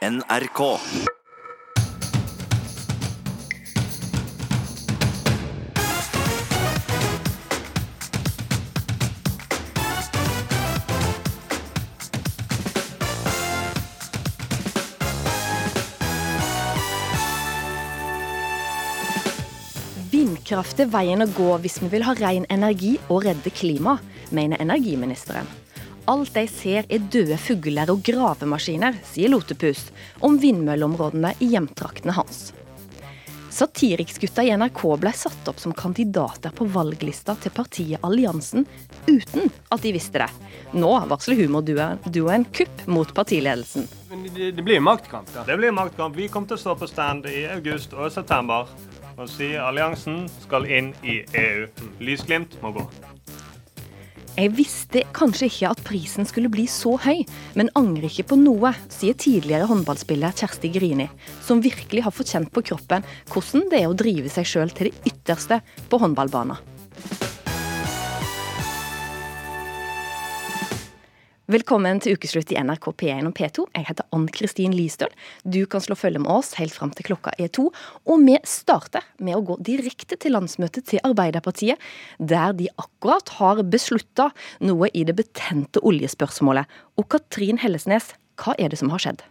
NRK. Vindkraft er veien å gå hvis vi vil ha ren energi og redde klima, mener energiministeren. Alt de ser er døde fugler og gravemaskiner, sier Lotepus om vindmølleområdene i hjemtraktene hans. Satiriksgutta i NRK ble satt opp som kandidater på valglista til partiet Alliansen uten at de visste det. Nå varsler humorduoen kupp mot partiledelsen. Det, det blir maktkamp, da. Det blir maktkamp. Vi kommer til å stå på stand i august og september og si alliansen skal inn i EU. Lysglimt må gå. Jeg visste kanskje ikke at prisen skulle bli så høy, men angrer ikke på noe, sier tidligere håndballspiller Kjersti Grini, som virkelig har fått kjent på kroppen hvordan det er å drive seg sjøl til det ytterste på håndballbanen. Velkommen til ukeslutt i NRK P1 og P2. Jeg heter Ann-Kristin Listøl. Du kan slå følge med oss helt fram til klokka er to. Og vi starter med å gå direkte til landsmøtet til Arbeiderpartiet, der de akkurat har beslutta noe i det betente oljespørsmålet. Og Katrin Hellesnes, hva er det som har skjedd?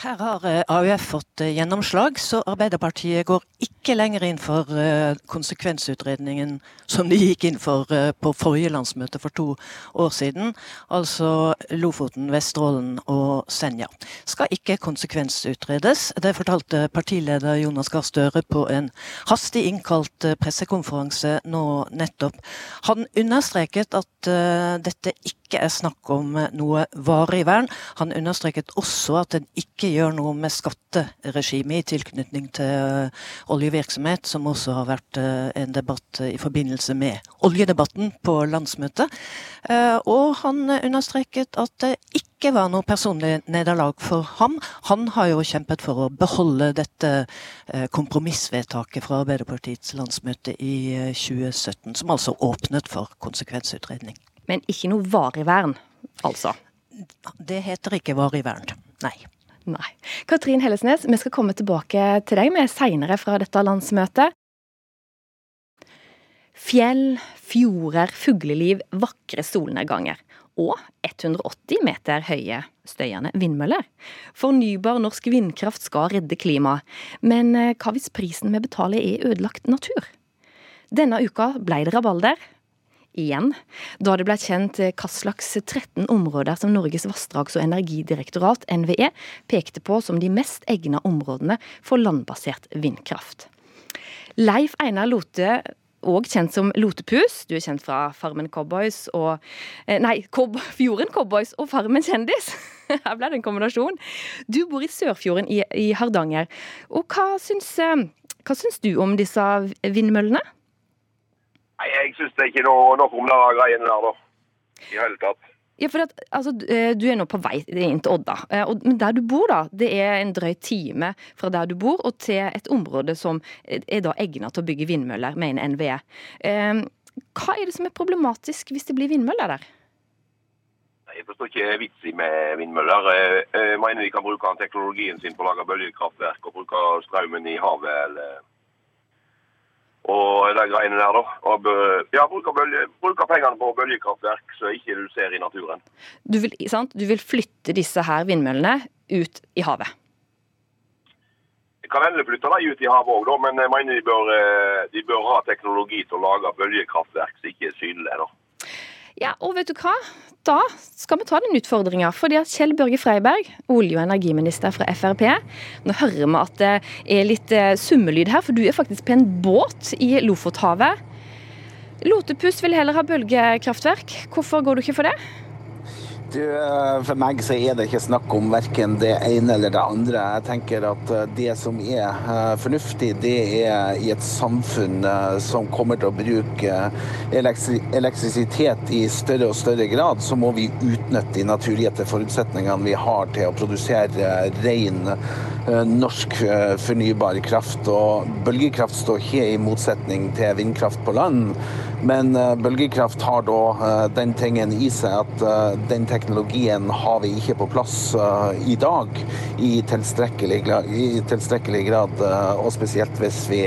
Her har eh, AUF fått eh, gjennomslag, så Arbeiderpartiet går ikke lenger inn for eh, konsekvensutredningen som de gikk inn for på forrige landsmøte for to år siden. Altså Lofoten, Vesterålen og Senja. Skal ikke konsekvensutredes. Det fortalte partileder Jonas Gahr Støre på en hastig innkalt pressekonferanse nå nettopp. Han understreket at dette ikke ikke er snakk om noe varig vern. Han understreket også at en ikke gjør noe med skatteregimet i tilknytning til eh, oljevirksomhet, som også har vært eh, en debatt i forbindelse med oljedebatten på landsmøtet. Eh, og han understreket at det ikke var noe personlig nederlag for ham. Han har jo kjempet for å beholde dette kompromissvedtaket fra Arbeiderpartiets landsmøte i 2017, som altså åpnet for konsekvensutredning. Men ikke noe varig vern, altså? Det heter ikke varig vern, nei. Nei. Katrin Hellesnes, vi skal komme tilbake til deg med seinere fra dette landsmøtet. Fjell, fjorder, fugleliv, vakre solnedganger. Og 180 meter høye støyende vindmøller. Fornybar norsk vindkraft skal redde klimaet. Men eh, hva hvis prisen vi betaler er ødelagt natur? Denne uka ble det rabalder igjen, da det ble kjent hva slags 13 områder som Norges vassdrags- og energidirektorat, NVE, pekte på som de mest egna områdene for landbasert vindkraft. Leif Einar Lote, òg kjent som Lotepus, du er kjent fra Farmen Cowboys og Nei, Nei, Fjorden Cowboys og Farmen Kjendis. Her ble det en kombinasjon. Du bor i Sørfjorden i, i Hardanger. Og hva syns, eh, hva syns du om disse vindmøllene? Nei, Jeg syns det er ikke noe nok om de greiene der, da. I hele tatt. Ja, for at, altså, eh, Du er nå på vei inn til Odda. Eh, men der du bor, da, det er en drøy time fra der du bor og til et område som er da egnet til å bygge vindmøller, mener NVE. Eh, hva er det som er problematisk hvis det blir vindmøller der? Jeg forstår ikke vitsen med vindmøller. Jeg mener de kan bruke teknologien sin på å lage bølgekraftverk og bruke strømmen i havet eller og legge inn der, da. Og ja, bruker, bølge, bruker pengene på bølgekraftverk som ikke du ser i naturen. Du vil, du vil flytte disse her vindmøllene ut i havet? Jeg kan endelig flytte dem ut i havet òg, men jeg mener de bør, eh, de bør, ha teknologi til å lage bølgekraftverk som ikke er synlige. da. Ja, og vet du hva? Da skal vi ta den utfordringa. Fordi at Kjell Børge Freiberg, olje- og energiminister fra Frp Nå hører vi at det er litt eh, summelyd her, for du er faktisk på en båt i Lofothavet. Lotepus vil heller ha bølgekraftverk. Hvorfor går du ikke for det? Du, eh, for meg så er det ikke snakk om verken det ene eller det andre. Jeg tenker at eh, det som er eh, fornuftig, det er i et samfunn som kommer til å bruke elektrisitet i større og større grad, så må vi utnytte de naturgitte forutsetningene vi har til å produsere ren norsk fornybar kraft. Og bølgekraft står ikke i motsetning til vindkraft på land, men bølgekraft har da den tingen i seg at den teknologien har vi ikke på plass i dag i tilstrekkelig, i tilstrekkelig grad. Og spesielt hvis vi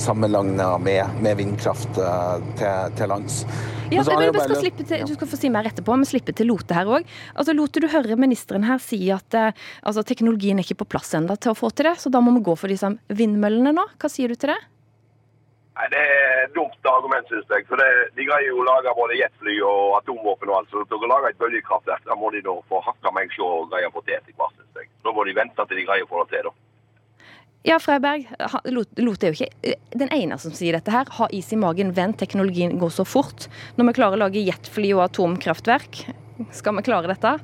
sammenligner med, med vindkraft til, til lands. Ja, men vi skal slippe til, Du skal få si mer etterpå, men slippe til Lote her òg. Altså, Lote, du hører ministeren her si at altså, teknologien er ikke på plass ennå til å få til det, så da må vi gå for disse vindmøllene nå. Hva sier du til det? Nei, Det er et dumt argument, syns jeg. For det, De greier jo å lage både jetfly og atomvåpen og alt. Så når de lager et bølgekraftverk, da må de da få hakka meg sjå og greie å få til etter hvert, syns jeg. Da må de vente til de greier å få det til, da. Ja, Freiberg, Lot er jo ikke den ene som sier dette her. Ha is i magen, vent, teknologien går så fort. Når vi klarer å lage jetfly og atomkraftverk, skal vi klare dette?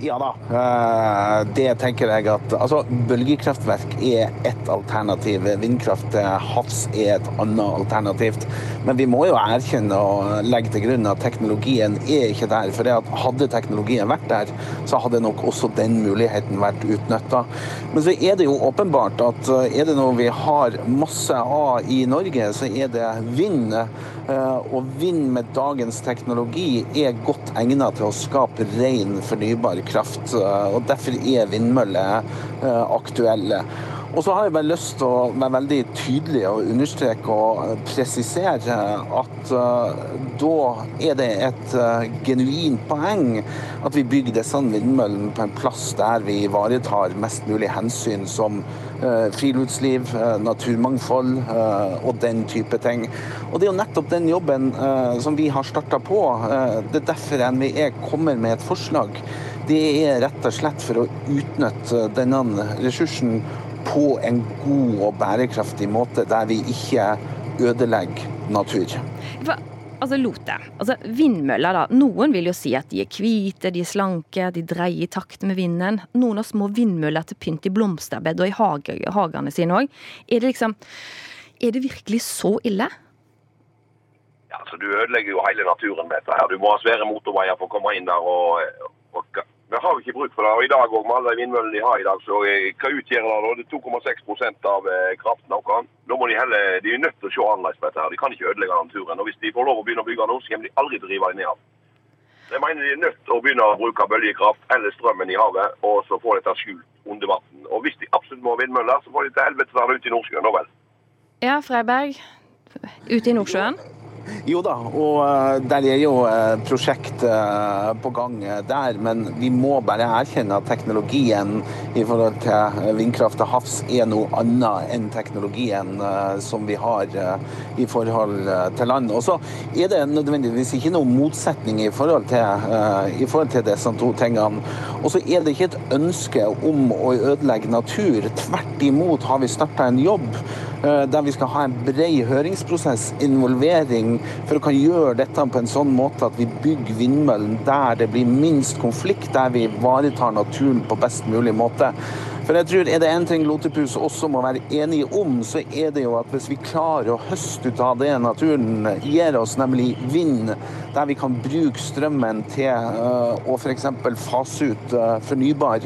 Ja da. Eh, det tenker jeg at Altså, bølgekraftverk er ett alternativ. Vindkraft til havs er et annet alternativ. Men vi må jo erkjenne og legge til grunn at teknologien er ikke der. For hadde teknologien vært der, så hadde nok også den muligheten vært utnytta. Men så er det jo åpenbart at eh, er det noe vi har masse av i Norge, så er det vind. Eh, og vind med dagens teknologi er godt egnet til å skape ren fornybar kraft. Eh, og Derfor er vindmøller eh, aktuelle. Og så har jeg bare lyst til å være veldig tydelig og understreke og presisere at da er det et genuint poeng at vi bygger disse vindmøllene på en plass der vi ivaretar mest mulig hensyn som Eh, friluftsliv, eh, naturmangfold eh, og den type ting. Og Det er jo nettopp den jobben som vi har starta på. Det er derfor NVE kommer med et forslag. Det er rett og slett for å utnytte denne ressursen på en god og bærekraftig måte, der vi ikke ødelegger natur. Hva? altså Lote. Altså Vindmøller, da. Noen vil jo si at de er hvite, de er slanke, de dreier i takt med vinden. Noen har små vindmøller til pynt i blomsterbed og i hage, hagene sine òg. Er det liksom Er det virkelig så ille? Ja, altså Du ødelegger jo hele naturen med dette. her. Du må ha svære motorveier for å komme inn der. og, og vi har ikke bruk for det. og I dag og med alle de vindmøllene de har i dag, så hva utgjør det da? Det er 2,6% av eh, kraften vår. Da må de heller, de er nødt til å se annerledes på dette. her. De kan ikke ødelegge naturen. og Hvis de får lov å begynne å bygge nå, så kommer de aldri til å rive det ned. Jeg mener de er nødt til å begynne å bruke bølgekraft eller strømmen i havet, og så få dette skjult under vann. Og hvis de absolutt må ha vindmøller, så får de til helvete være ute i Nordsjøen, da vel. Ja, Freiberg. Ute i Nordsjøen? Jo da, og uh, der er jo uh, prosjekt uh, på gang der. Men vi må bare erkjenne at teknologien i forhold til vindkraft til havs er noe annet enn teknologien som vi har i forhold til land. Og så er det nødvendigvis ikke noen motsetning i forhold til, i forhold til disse to tingene. Og så er det ikke et ønske om å ødelegge natur. Tvert imot har vi starta en jobb der vi skal ha en bred høringsprosess, involvering for å kan gjøre dette på en sånn måte at vi bygger vindmøllen der det blir minst konflikt, der vi ivaretar naturen på best mulig måte. For jeg tror Er det en ting Lotepus også må være enige om, så er det jo at hvis vi klarer å høste ut av det naturen gir oss, nemlig vind, der vi kan bruke strømmen til uh, å f.eks. fase ut uh, fornybar,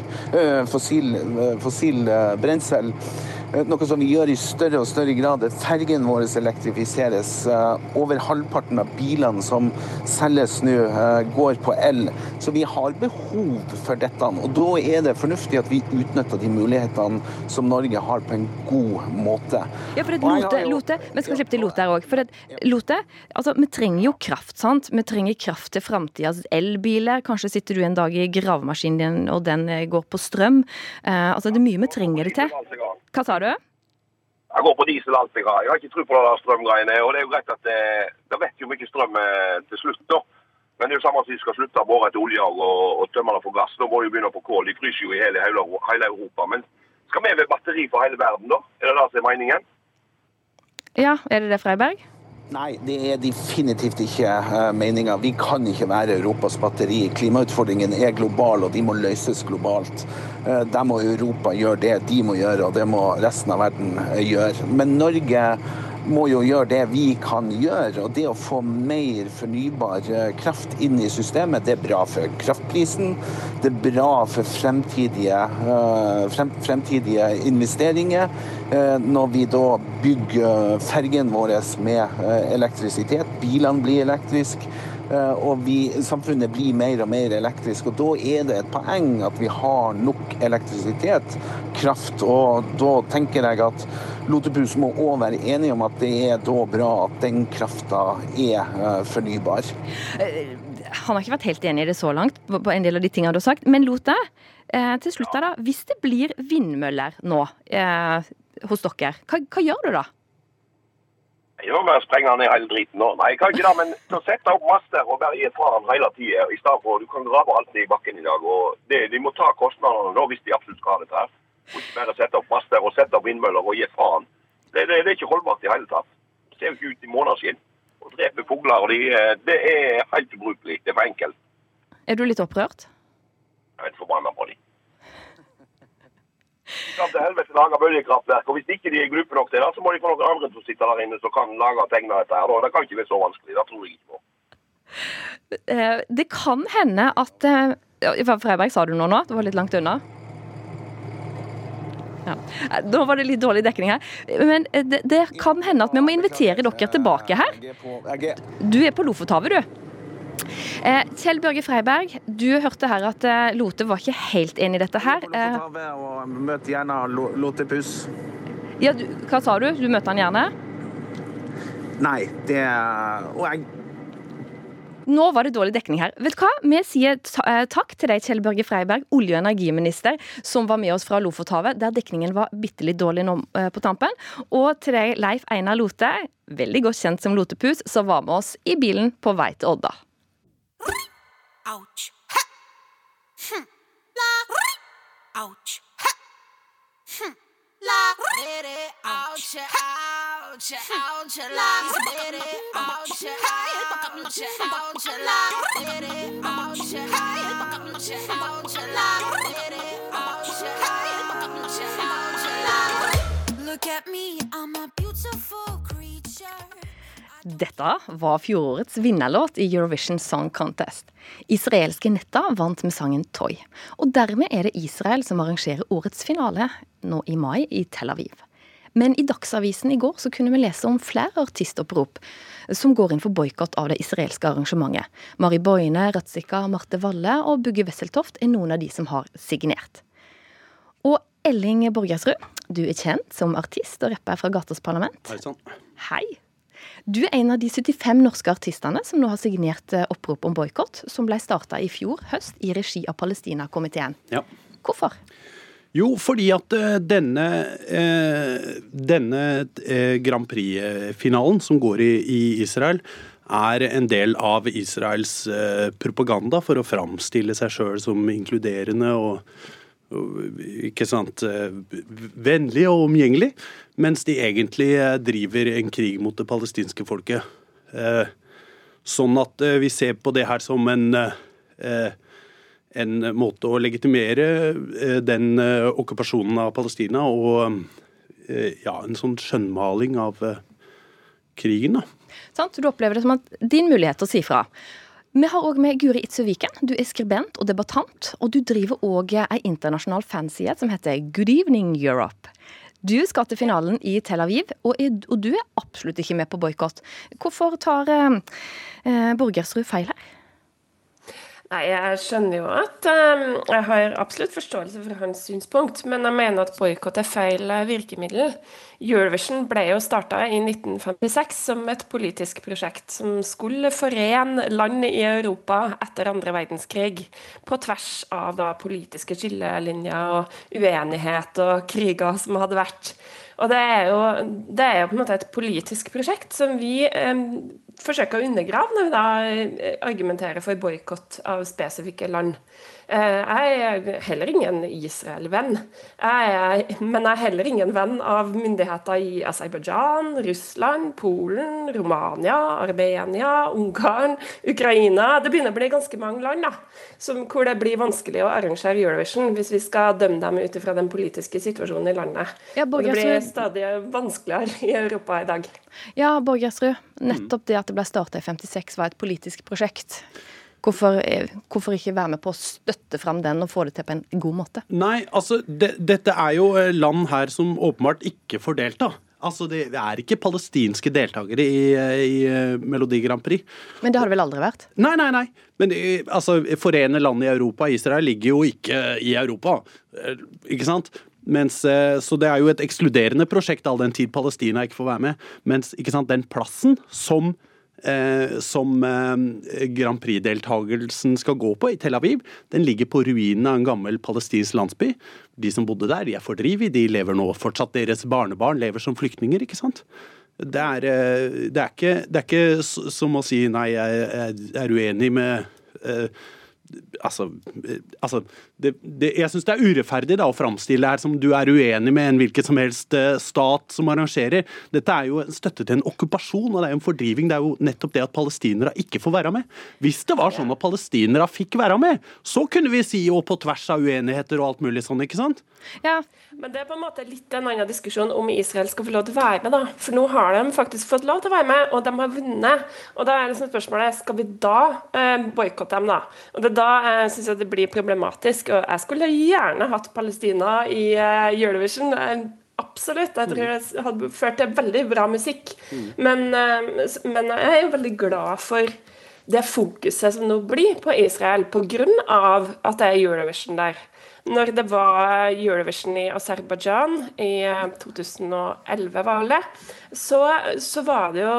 fossil, fossil brensel, Eh, noe som vi gjør i større og større grad. Fergene våre elektrifiseres. Eh, over halvparten av bilene som selges nå, eh, går på el. Så vi har behov for dette. Og da er det fornuftig at vi utnytter de mulighetene som Norge har, på en god måte. Ja, for det Lote, Lote, Vi skal slippe til Lote her òg. For det, Lote, altså, vi trenger jo kraft, sant? Vi trenger kraft til framtidas elbiler. Kanskje sitter du en dag i gravemaskinen din, og den går på strøm. Altså, det er mye vi trenger det til. Hva sa du? Jeg går på diesel alt jeg har. Jeg har ikke tro på det der strømgreiene. Og det er jo greit at det, det vet jo mye strøm eh, til slutt, da. Men det er jo samme som de skal slutte å bore etter olje og, og tømme det for gass. Da må de begynne på kål. De fryser jo i hele, hele, hele Europa. Men skal vi være batteri for hele verden, da? Er det det som er meningen? Ja, er det det, Freiberg? Nei, det er definitivt ikke uh, meninga. Vi kan ikke være Europas batteri. Klimautfordringen er global, og de må løses globalt. Uh, der må Europa gjøre det de må gjøre, og det må resten av verden uh, gjøre. Men Norge må jo gjøre det vi kan gjøre. Og det å få mer fornybar eh, kraft inn i systemet, det er bra for kraftprisen. Det er bra for fremtidige, eh, frem, fremtidige investeringer. Eh, når vi da bygger fergen vår med elektrisitet, bilene blir elektriske. Og vi, samfunnet blir mer og mer elektrisk. og Da er det et poeng at vi har nok elektrisitet, kraft. og Da tenker jeg at Lotepus må òg være enige om at det er da bra at den krafta er fornybar. Han har ikke vært helt enig i det så langt, på en del av de tingene du har sagt. Men Lote, til slutt da, hvis det blir vindmøller nå eh, hos dere, hva, hva gjør du da? Jeg må bare sprenge ned hele driten nå. Nei, jeg kan ikke det, men å sette opp master og bare gi fra den hele tida, i stedet for du kan grave alt ned i bakken i dag. og det, De må ta kostnadene nå hvis de absolutt skal ha dette. her. Og ikke bare sette opp master og sette opp vindmøller og gi fra den. Det, det, det, er ikke holdbart i hele tatt. Det ser jo ikke ut i måneskinn. Og dreper fugler. og de, Det er helt ubrukelig. Det er for enkelt. Er du litt opprørt? Jeg er forbanna på dem. De kan til helvete lage bølgekraftverk. og Hvis ikke de er gruppe nok til det, så må de få noen andre som sitter der inne som kan lage og tegne dette. her. Det kan ikke være så vanskelig. Det tror jeg ikke på. Eh, det kan hende at eh, Freiberg, sa du noe nå? Det var litt langt unna? Ja. Da var det litt dårlig dekning her. Men eh, det, det kan hende at vi må invitere dere tilbake her. Du er på Lofothavet, du. Eh, Kjell Børge Freiberg, du hørte her at eh, Lote var ikke helt enig i dette her. Eh, Møt gjerne Lotepus. Ja, du, hva sa du? Du møter han gjerne? Nei, det Og jeg nå var det dårlig dekning her. Vet du hva? Vi sier takk til deg, Kjell Børge Freiberg, olje- og energiminister, som var med oss fra Lofothavet, der dekningen var bitte litt dårlig nå på tampen. Og til deg, Leif Einar Lote, veldig godt kjent som Lotepus, som var med oss i bilen på vei til Odda. Ouch. Hm. La. Ouch. Hm. La. Ouch. Ouch. Hmm. Ouch. La. Ouch. Ouch. Ouch. La. Ouch. Ouch. Ouch. La. Ouch. Ouch. La. Look at me, I'm a beautiful creature. Dette var fjorårets vinnerlåt i Eurovision Song Contest. Israelske Netta vant med sangen Toy. Og dermed er det Israel som arrangerer årets finale nå i mai i Tel Aviv. Men i Dagsavisen i går så kunne vi lese om flere artistopprop som går inn for boikott av det israelske arrangementet. Mari Boine, Ratzika, Marte Valle og Bugge Wesseltoft er noen av de som har signert. Og Elling Borgersrud, du er kjent som artist og rapper fra Gatas Parlament. Hei sann. Hei. Du er en av de 75 norske artistene som nå har signert eh, opprop om boikott, som ble starta i fjor høst i regi av Palestina-komiteen. Ja. Hvorfor? Jo, fordi at eh, denne, eh, denne Grand Prix-finalen som går i Israel, er en del av Israels propaganda for å framstille seg sjøl som inkluderende og ikke sant, vennlig og omgjengelig, mens de egentlig eh, driver en krig mot det palestinske folket. Eh, sånn at eh, vi ser på det her som en, en måte å legitimere den okkupasjonen av Palestina og ja, en sånn skjønnmaling av krigen. da. Du opplever det som at din mulighet til å si fra. Vi har òg med Guri Itzøviken. Du er skribent og debattant. Og du driver òg ei internasjonal fanside som heter Good Evening Europe. Du skal til finalen i Tel Aviv, og, er, og du er absolutt ikke med på boikott. Hvorfor tar eh, eh Borgersrud feil her? Nei, Jeg skjønner jo at um, Jeg har absolutt forståelse for hans synspunkt, men jeg mener at boikott er feil eh, virkemiddel. Eurovision ble jo starta i 1956 som et politisk prosjekt som skulle forene land i Europa etter andre verdenskrig, på tvers av da politiske skillelinjer og uenighet og kriger som hadde vært. Og det er, jo, det er jo på en måte et politisk prosjekt som vi eh, forsøker å undergrave når vi da eh, argumenterer for boikott av spesifikke land. Eh, jeg er heller ingen Israel-venn. Men jeg er heller ingen venn av myndigheter i Aserbajdsjan, Russland, Polen, Romania, Armenia, Ungarn, Ukraina. Det begynner å bli ganske mange land da, som, hvor det blir vanskelig å arrangere Eurovision hvis vi skal dømme dem ut fra den politiske situasjonen i landet. Ja, Og det blir stadig vanskeligere i Europa i dag. Ja, Borgersrud. Nettopp det at det ble starta i 56 var et politisk prosjekt. Hvorfor, hvorfor, ikke være med på å støtte fram den og få det til på en god måte? Nei, altså det, dette er jo land her som åpenbart ikke får delta. Altså, det er ikke palestinske deltakere i, i eh, Melodi Grand Prix. Men det har det vel aldri vært? Nei, nei, nei. Men eh, altså, forene land i Europa. Israel ligger jo ikke i Europa, eh, ikke sant? Mens, så det er jo et ekskluderende prosjekt all den tid Palestina ikke får være med. Mens ikke sant, den plassen som eh, som eh, Grand Prix-deltagelsen skal gå på i Tel Aviv, den ligger på ruinen av en gammel palestinsk landsby. De som bodde der, de er fordrevet. De lever nå fortsatt. Deres barnebarn lever som flyktninger, ikke sant. Det er, eh, det er, ikke, det er ikke, som å si nei, jeg er uenig med eh, Altså, altså det, det, Jeg syns det er urettferdig da, å framstille det her som du er uenig med en hvilken som helst eh, stat som arrangerer. Dette er jo en støtte til en okkupasjon, og det er jo en fordriving. Det er jo nettopp det at palestinere ikke får være med. Hvis det var sånn at palestinere fikk være med, så kunne vi si og på tvers av uenigheter og alt mulig sånn, ikke sant? Ja, men det er på en måte litt en annen diskusjon om Israel skal få lov til å være med. da. For nå har de faktisk fått lov til å være med, og de har vunnet. Og da er liksom spørsmålet skal vi da eh, boikotte dem, da? Og det er da jeg eh, syns det blir problematisk. Og jeg skulle gjerne hatt Palestina i eh, Eurovision. Eh, absolutt. Jeg tror det hadde ført til veldig bra musikk. Mm. Men, eh, men jeg er jo veldig glad for det fokuset som nå blir på Israel, pga. at det er Eurovision der. Når det var Eurovision i Aserbajdsjan i 2011, eh, var det, så, så, var det jo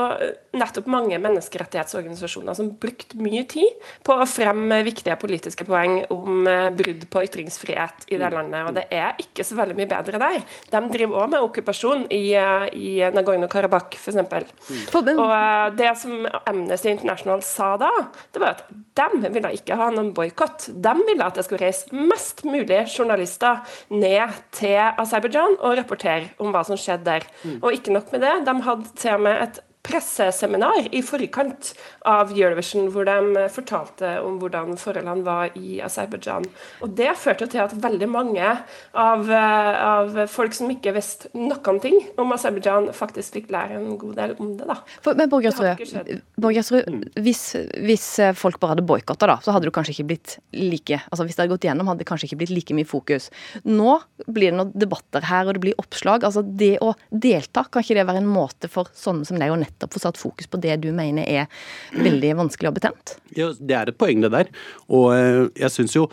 nettopp mange menneskerettighetsorganisasjoner som brukte mye tid på å fremme viktige politiske poeng om eh, brudd på ytringsfrihet i det landet. Og det er ikke så veldig mye bedre der. De driver òg med okkupasjon i, eh, i Nagorno-Karabakh, f.eks. Mm. Og det som Amnesty International sa da, det var at de ville ikke ha noen boikott. De ville at det skulle reise mest mulig journalister ned til Aserbajdsjan og rapportere om hva som skjedde der. Mm. Og ikke nok med det, de hadde til og med et presseseminar i forkant av Eurovision, hvor de fortalte om hvordan forholdene var i Aserbajdsjan. Og Det førte til at veldig mange av, av folk som ikke visste noen ting om Aserbajdsjan, faktisk fikk lære en god del om det. da. For, men Borgersrud, mm. hvis, hvis, folk bare hadde boikotta, da, så hadde du kanskje ikke blitt like altså Hvis det hadde gått gjennom, hadde det kanskje ikke blitt like mye fokus. Nå blir det noen debatter her, og det blir oppslag. altså Det å delta, kan ikke det være en måte for sånne som deg å nettopp få satt fokus på det du mener er veldig vanskelig og betent? Ja, det er et poeng, det der. Og eh, jeg syns jo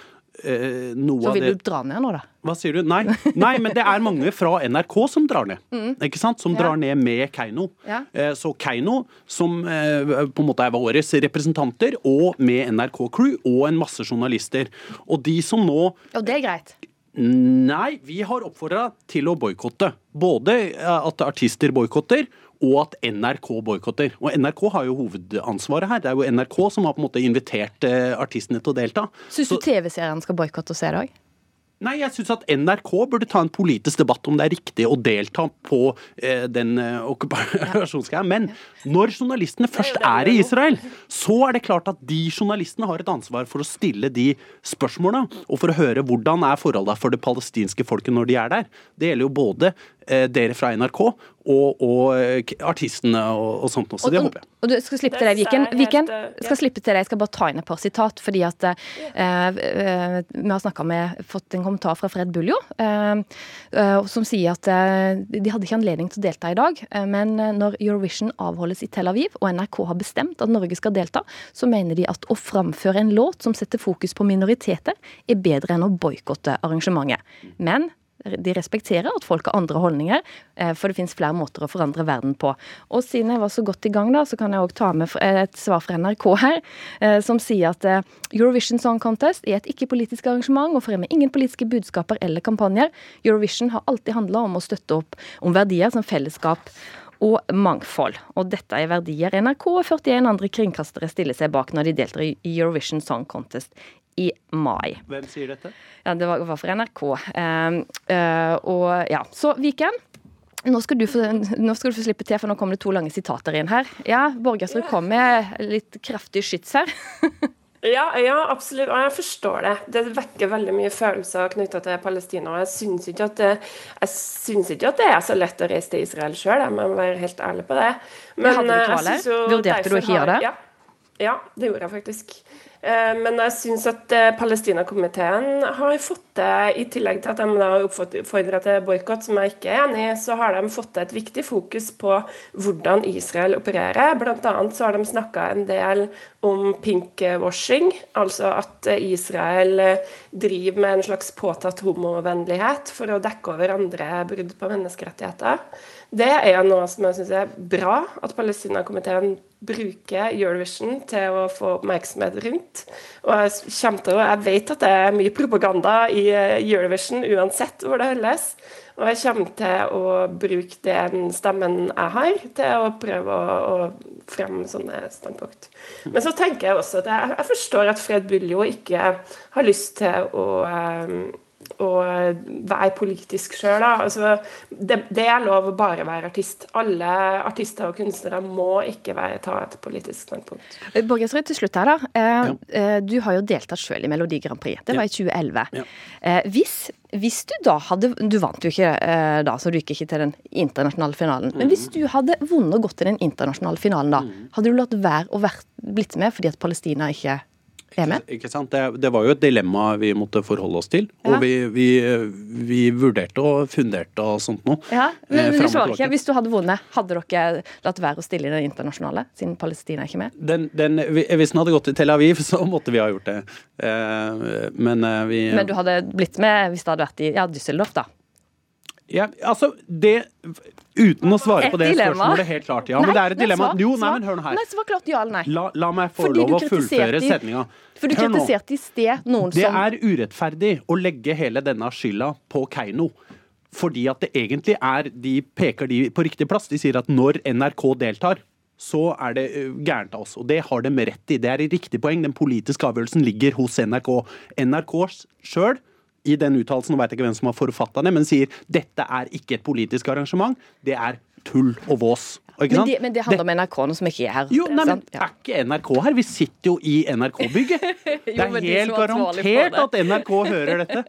eh, Så vil du dra ned nå, da? Hva sier du? Nei, Nei, men det er mange fra NRK som drar ned. Mm. Ikke sant? Som ja. drar ned med Keiino. Ja. Eh, så Keiino, som på en måte er årets representanter, og med NRK Crew og en masse journalister. Og de som nå Og det er greit? Nei, vi har oppfordra til å boikotte. Både at artister boikotter, og at NRK boikotter. Og NRK har jo hovedansvaret her. Det er jo NRK som har på en måte invitert eh, artistene til å delta. Syns du TV-serien skal boikotte se det òg? Nei, jeg syns at NRK burde ta en politisk debatt om det er riktig å delta på eh, den eh, okkupasjonsgreia. Men når journalistene først er i Israel, så er det klart at de journalistene har et ansvar for å stille de spørsmåla, og for å høre hvordan er forholda for det palestinske folket når de er der. Det gjelder jo både Eh, dere fra NRK og, og eh, artistene og, og sånt også. Det håper jeg. Og du skal slippe til deg, Viken. Viken skal slippe til deg. Jeg skal bare ta inn et par sitat. fordi at eh, eh Vi har snakka med, fått en kommentar fra Fred Buljo, eh, som sier at eh, de hadde ikke anledning til å delta i dag. men når Eurovision avholdes i Tel Aviv, og NRK har bestemt at Norge skal delta, så mener de at å framføre en låt som setter fokus på minoriteter, er bedre enn å boikotte arrangementet. Men de respekterer at folk har andre holdninger, eh, for det finnes flere måter å forandre verden på. Og siden jeg var så godt i gang, da, så kan jeg òg ta med et svar fra NRK her, eh, som sier at eh, Eurovision Song Contest er et ikke-politisk arrangement og fremmer ingen politiske budskaper eller kampanjer. Eurovision har alltid handla om å støtte opp om verdier som fellesskap og mangfold. Og dette er verdier NRK og 41 andre kringkastere stiller seg bak når de deltar i Eurovision Song Contest i mai. Hvem sier dette? Ja, Det var, var for NRK. Uh, uh, og ja, Så Viken. Nå skal, få, nå skal, du få, slippe til, for nå kommer det to lange sitater inn her. Ja, Borgersrud kom med litt kraftig skyts her. ja, ja, absolutt. Og jeg forstår det. Det vekker veldig mye følelser knytta til Palestina. Og jeg syns ikke, ikke, at det er så lett å reise til Israel sjøl, jeg må være helt ærlig på det. Men, hadde du kvale? Vurderte du ikke å gjøre det? Ja. ja, det gjorde jeg faktisk. Eh, men jeg syns at Palestina-komiteen har fått det, i tillegg til at de har oppfordra til boikott, som jeg ikke er enig i, så har de fått et viktig fokus på hvordan Israel opererer. Annet så har de snakka en del om pinkwashing, altså at Israel eh, driver med en slags påtatt homovennlighet for å dekke over andre brudd på menneskerettigheter. Det er noe som jeg syns er bra at Palestinakomiteen bruker Eurovision til å få oppmerksomhet rundt. Og jeg, til, jeg vet at det er mye propaganda i eh, Eurovision uansett hvor det holdes. Og jeg kommer til å bruke den stemmen jeg har, til å prøve å, å fremme sånne standpunkt. Men så tenker jeg også at jeg, jeg forstår at Fred Buljo ikke har lyst til å um, å være politisk sjøl. Altså, det, det, er lov å bare være artist. Alle artister og kunstnere må ikke være, ta et politisk standpunkt. Eh, Borgersrud, til slutt her, da. Eh, ja. Eh, du har jo deltatt sjøl i Melodi Grand Prix. Det var ja. i 2011. Ja. Hvis, hvis, du da hadde Du vant jo ikke da, så du gikk ikke til den internasjonale finalen. Men hvis du hadde vunnet og gått til den internasjonale finalen da, mm. hadde du latt være å vært, blitt med fordi at Palestina ikke ikke, ikke sant? Det, det, var jo et dilemma vi måtte forholde oss til. Ja. Og vi, vi, vi, vurderte og funderte og sånt noe. Ja, men eh, du svarer ikke. Hvis du hadde vunnet, hadde dere latt være å stille i den internasjonale, siden Palestina er ikke med? Den, den, hvis den hadde gått til Tel Aviv, så måtte vi ha gjort det. Eh, men eh, vi Men du hadde blitt med hvis det hadde vært i ja, Düsseldorf, da? Ja, altså, det Uten å svare på det dilemma. spørsmålet helt klart. Ja, nei, men det er et dilemma. Svar, jo, nei, men hør nå her. Nei, svar klart ja eller nei. La, la meg få lov å fullføre setninga. For du kritiserte i sted noen det som Det er urettferdig å legge hele denne skylda på Keiino. Fordi at det egentlig er De peker de på riktig plass. De sier at når NRK deltar, så er det gærent av oss. Og det har de rett i. Det er et riktig poeng. Den politiske avgjørelsen ligger hos NRK. NRK sjøl i den uttalelsen, nå vet jeg ikke hvem som har forfatta det, men sier dette er ikke et politisk arrangement, det er tull og vås. Men det, men det, handler om NRK nå som ikke er her. Jo, nei, men Er ikke NRK her? Vi sitter jo i NRK-bygget. Det er helt garantert at NRK hører dette.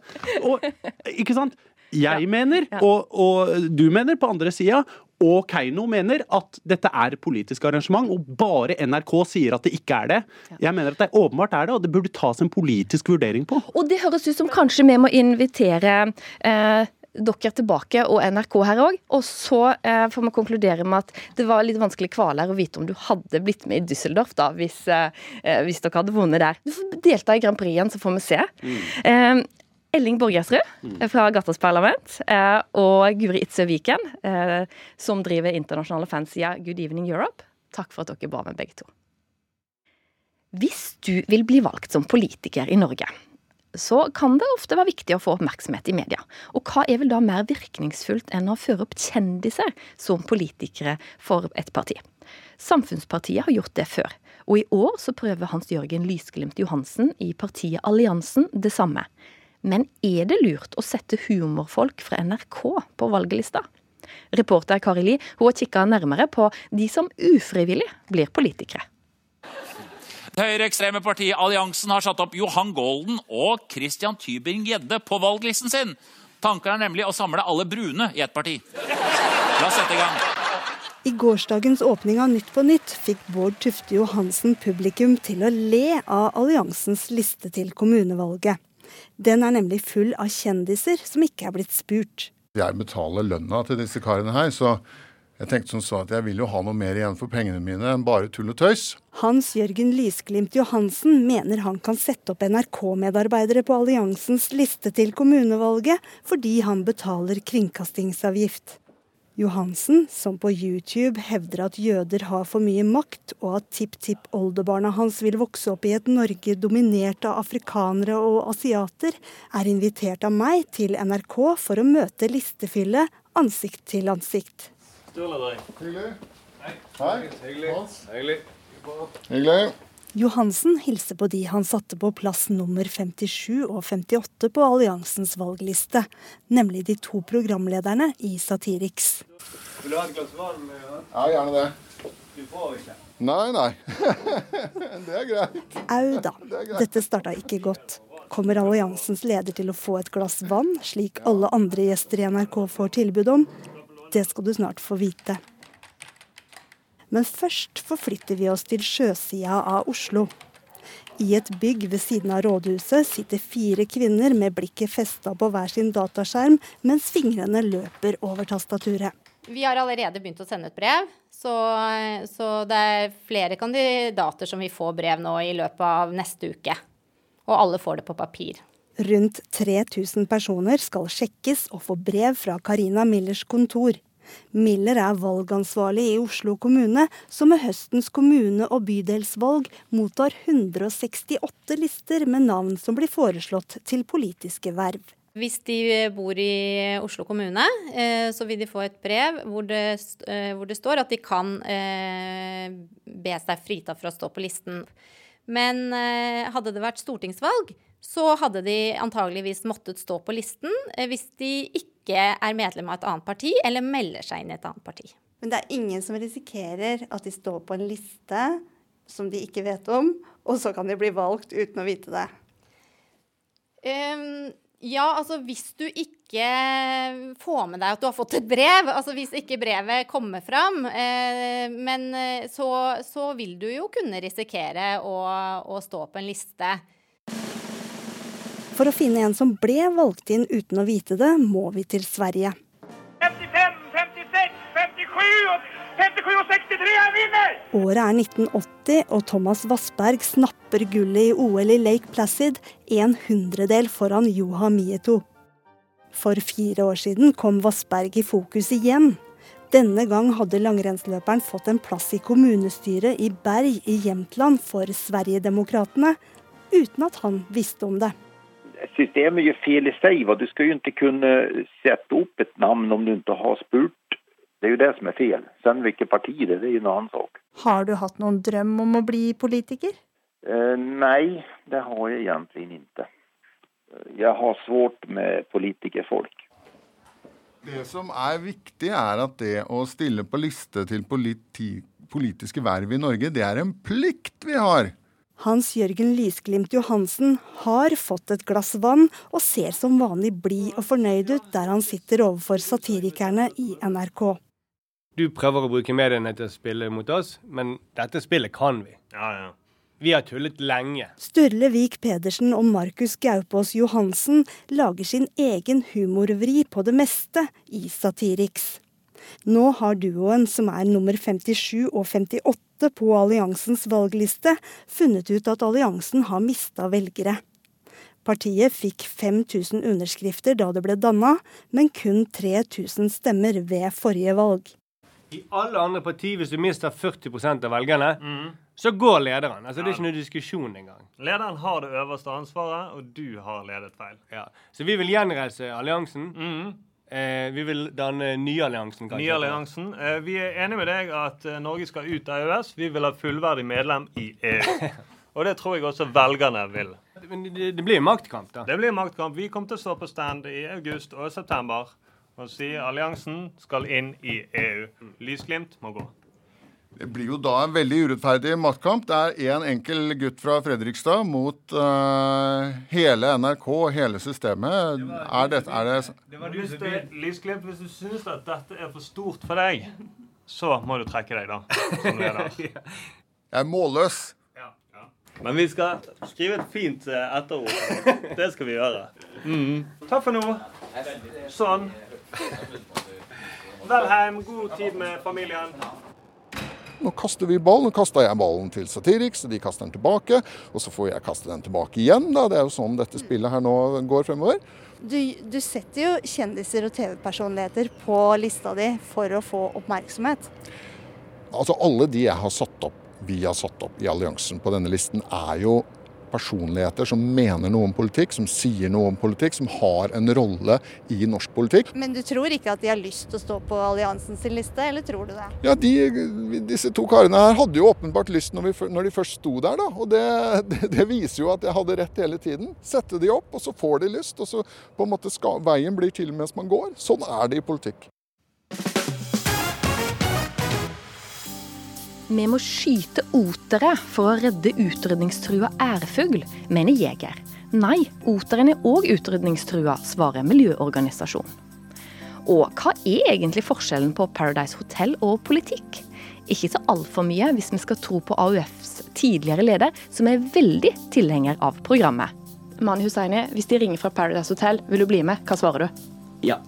Og, ikke sant? Jeg mener, og, og, du mener på andre sida, og Keiino mener at dette er politisk arrangement, og bare NRK sier at det ikke er det. Jeg mener at det åpenbart er det, og det burde tas en politisk vurdering på. Og det høres ut som kanskje vi må invitere eh, dere tilbake, og NRK her òg. Og så eh, får vi konkludere med at det var litt vanskelig kvaler å vite om du hadde blitt med i Düsseldorf da, hvis, eh, eh hvis dere hadde vunnet der. Du får delta i Grand Prix igjen, så får vi se. Mm. Elling Borgersrud mm. fra Gattas parlament eh, og Guri Itzøe Viken, eh, som driver internasjonale fansida Good Evening Europe. Takk for at dere ba med begge to. Hvis du vil bli valgt som politiker i Norge, så kan det ofte være viktig å få oppmerksomhet i media. Og hva er vel da mer virkningsfullt enn å føre opp kjendiser som politikere for et parti? Samfunnspartiet har gjort det før, og i år så prøver Hans Jørgen Lysglimt Johansen i partiet Alliansen det samme. Men er det lurt å sette humorfolk fra NRK på valglista? Reporter Kari Li hun har kikka nærmere på de som ufrivillig blir politikere. Det høyreekstreme partiet Alliansen har satt opp Johan Golden og Christian Tybing-Gjedde på valglisten sin. Tanken er nemlig å samle alle brune i ett parti. La oss sette i gang. I gårsdagens åpning av Nytt på Nytt fikk Bård Tufte Johansen publikum til å le av alliansens liste til kommunevalget. Den er nemlig full av kjendiser som ikke er blitt spurt. Jeg betaler lønna til disse karene her, så jeg tenkte som så at jeg vil jo ha noe mer igjen for pengene mine enn bare tull og tøys. Hans Jørgen Lysglimt Johansen mener han kan sette opp NRK-medarbeidere på alliansens liste til kommunevalget fordi han betaler kringkastingsavgift. Johansen, som på YouTube hevder at jøder har for mye makt, og at tipp-tipp-oldebarna hans vil vokse opp i et Norge dominert av afrikanere og asiater, er invitert av meg til NRK for å møte listefyllet ansikt til ansikt. Hyggelig. Hei. Hyggelig. Hyggelig. Hyggelig. Johansen hilser på de han satte på plass nummer 57 og 58 på alliansens valgliste, nemlig de to programlederne i Satiriks. Vil du ha et glass vann? Ja, gjerne det. Du får ikke. Nei, nei. det er greit. Au da. Dette starta ikke godt. Kommer alliansens leder til å få et glass vann, slik alle andre gjester i NRK får tilbud om? Det skal du snart få vite. Men først forflytter vi oss til sjøsida av Oslo. I et bygg ved siden av rådhuset sitter fire kvinner med blikket festa på hver sin dataskjerm, mens fingrene løper over tastaturet. Vi har allerede begynt å sende ut brev, så, så det er flere kandidater som vil få brev nå i løpet av neste uke. Og alle får det på papir. Rundt 3000 personer skal sjekkes og få brev fra Carina Millers kontor. Miller er valgansvarlig i Oslo kommune, som med høstens kommune- og bydelsvalg mottar 168 lister med navn som blir foreslått til politiske verv. Hvis de bor i Oslo kommune, eh, så vil de få et brev hvor det, eh, hvor det står at de kan eh, be seg fritatt for å stå på listen. Men hadde det vært stortingsvalg, så hadde de antageligvis måttet stå på listen hvis de ikke er medlem av et annet parti eller melder seg inn i et annet parti. Men det er ingen som risikerer at de står på en liste som de ikke vet om, og så kan de bli valgt uten å vite det? Um, ja, altså hvis du ikke får med deg at du har fått et brev, altså hvis ikke brevet kommer fram, eh, men eh, så, så, vil du jo kunne risikere å, å, stå på en liste. For å finne en som ble valgt inn uten å vite det, må vi til Sverige. 55, 56, 57 57 og 63 er vinner! Året er 1980, og Thomas Vassberg snapper gullet i OL i Lake Placid, en hundredel foran Joha Mieto. For fire år siden kom Vassberg i fokus igjen. Denne gang hadde langrennsløperen fått en plass i kommunestyret i Berg i Jämtland for Sverigedemokraterna, uten at han visste om det. Systemet gjør fel i seg. Du skal jo ikke kunne sette opp et navn om du ikke har spurt det er jo det som er fel. Sen vilket parti det är, det er jo en annen sak. Har du hatt noen drøm om å bli politiker? Eh, nei, det har jeg egentlig ikke. Jeg har svårt med politikerfolk. Det som er viktig, er at det å stille på liste til politi politiske verv i Norge, det er en plikt vi har. Hans Jørgen Lysglimt Johansen har fått et glass vann og ser som vanlig blid og fornøyd ut der han sitter overfor satirikerne i NRK. Du prøver å bruke mediene til å spille mot oss, men dette spillet kan vi. Ja, ja. Vi har tullet lenge. Sturle Vik Pedersen og Markus Gaupås Johansen lager sin egen humorvri på det meste i Satiriks. Nå har duoen, som er nummer 57 og 58 på alliansens valgliste, funnet ut at alliansen har mista velgere. Partiet fikk 5000 underskrifter da det ble danna, men kun 3000 stemmer ved forrige valg. I alle andre partier, hvis du mister 40 av velgerne, mm. så går lederen. Altså, ja. Det er ikke noe diskusjon engang. Lederen har det øverste ansvaret, og du har ledet feil. Ja. Så vi vil gjenreise alliansen. Mm. Eh, vi vil danne Nyalliansen. Nyalliansen. Eh, vi er enige med deg at eh, Norge skal ut av EØS. Vi vil ha fullverdig medlem i EU. og det tror jeg også velgerne vil. Men det, det blir maktkamp, da. Det blir maktkamp. Vi kommer til å stå på stand i august og september og si alliansen skal inn i EU. Lysglimt må gå. Det blir jo da en veldig urettferdig maktkamp. Det er én en enkel gutt fra Fredrikstad mot uh, hele NRK, hele systemet. Det var, er, det, er det, det var hvis som Lysglimt, hvis du syns at dette er for stort for deg, så må du trekke deg, da. Som leder. Jeg er målløs. Men vi skal skrive et fint eh, etterord. Det skal vi gjøre. Mm. Takk for nå. Sånn. Vel hjem. god tid med familien. Nå kaster vi ball. Nå kasta jeg ballen til Satiriks, og de kaster den tilbake. Og så får jeg kaste den tilbake igjen. Da. Det er jo sånn dette spillet her nå går fremover. Du, du setter jo kjendiser og TV-personligheter på lista di for å få oppmerksomhet. Altså Alle de jeg har satt opp, vi har satt opp i alliansen på denne listen, er jo personligheter som mener noe om politikk, som sier noe om politikk, som har en rolle i norsk politikk. Men du tror ikke at de har lyst til å stå på alliansens liste, eller tror du det? Ja, de, disse to karene her hadde jo åpenbart lyst når, vi, når de først sto der, da. Og det, det, det, viser jo at jeg hadde rett hele tiden. Sette de opp, og så får de lyst. Og så på en måte skal, veien blir til mens man går. Sånn er det i politikk. Vi må skyte otere for å redde utrydningstrua ærfugl, mener jeger. Nei, oteren er òg utrydningstrua, svarer miljøorganisasjonen. Og hva er egentlig forskjellen på Paradise Hotel og politikk? ikke så altfor mye hvis vi skal tro på AUFs tidligere leder, som er veldig tilhenger av programmet. Mani Hussaini, hvis de ringer fra Paradise Hotel, vil du bli med? Hva svarer du? Ja.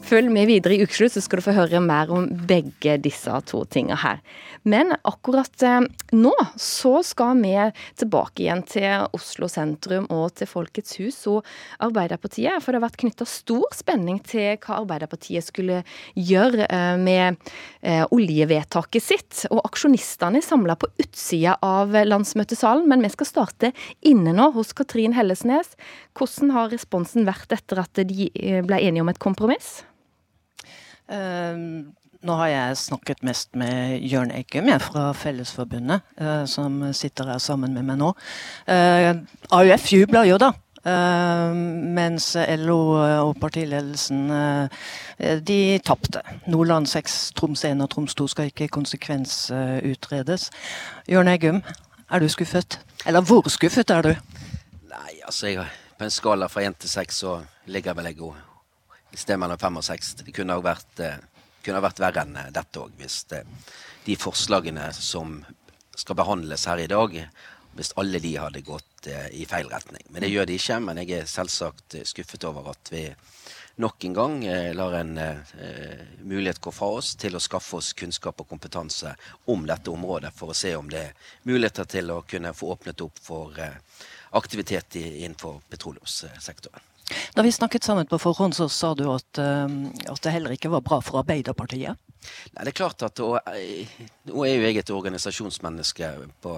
Følg med videre i Ukeslutt, så skal du få høre mer om begge disse to tingene her. Men akkurat eh, nå så skal vi tilbake igjen til Oslo sentrum og til Folkets hus og Arbeiderpartiet. For det har vært knytta stor spenning til hva Arbeiderpartiet skulle gjøre eh, med eh, oljevedtaket sitt. Og aksjonistene er samla på utsida av landsmøtesalen, men vi skal starte inne nå hos Katrin Hellesnes. Hvordan har responsen vært etter at de ble enige om et kompromiss? Uh, nå har jeg snakket mest med Jørn Eggum fra Fellesforbundet, uh, som sitter her sammen med meg nå. Uh, AUF jubler jo, da. mens LO og partiledelsen de tapte. Nordland 6, Troms 1 og Troms 2 skal ikke konsekvensutredes. Jørn Eggum, er du skuffet? Eller hvor skuffet er du? Nei, altså jeg, På en skala fra 1 til 6 så ligger vel jeg god et sted mellom fem og seks. Det kunne ha vært, eh, kunne vært verre enn eh, dette òg, hvis det, eh, de forslagene som skal behandles her i dag, hvis alle de hadde gått i feil retning. Men det gjør de ikke. Men jeg er selvsagt skuffet over at vi nok en gang lar en mulighet gå fra oss til å skaffe oss kunnskap og kompetanse om dette området, for å se om det er muligheter til å kunne få åpnet opp for aktivitet innenfor petroleumssektoren. Da vi snakket sammen på forhånd, så sa du at, ehm, at det heller ikke var bra for Arbeiderpartiet? Nei, det er klart at Nå er jo jeg et organisasjonsmenneske på,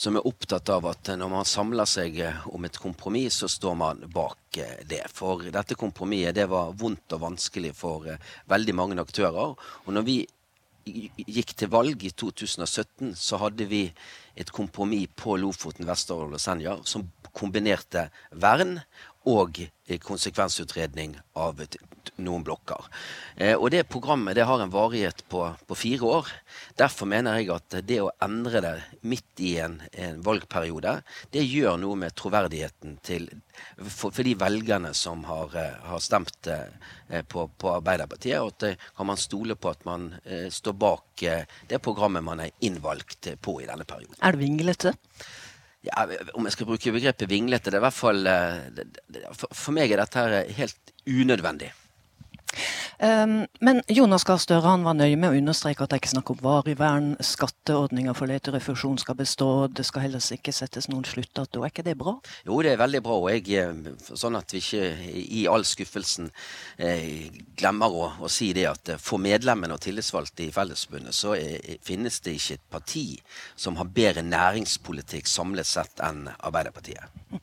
som er opptatt av at når man samler seg om et kompromiss, så står man bak det. For dette kompromisset det var vondt og vanskelig for eh, veldig mange aktører. Og når vi gikk til valg i 2017, så hadde vi et kompromiss på Lofoten, Vesterålen og Senja som kombinerte vern og konsekvensutredning av noen blokker. Eh, og det programmet det har en varighet på, på, fire år. Derfor mener jeg at det å endre det midt i en, en valgperiode, det gjør noe med troverdigheten til for, for de velgerne som har, eh, har stemt eh, på, på, Arbeiderpartiet. Og at kan man stole på at man står bak det programmet man er innvalgt på i denne perioden. Er det vinglete? Ja, Om jeg skal bruke begrepet vinglete, det er i hvert fall eh, For meg er dette helt unødvendig. Um, men Jonas Gahr Støre var nøye med å understreke at det er ikke snakk om varig vern. Skatteordninger for leterefusjon skal bestå. Det skal heller ikke settes noen sluttdato. Er ikke det bra? Jo, det er veldig bra. Og jeg, eh, sånn at vi ikke i all skuffelsen eh, glemmer å, å, si det at for medlemmene og tillitsvalgte i Fellesforbundet så er, finnes det ikke et parti som har bedre næringspolitikk samlet sett enn Arbeiderpartiet.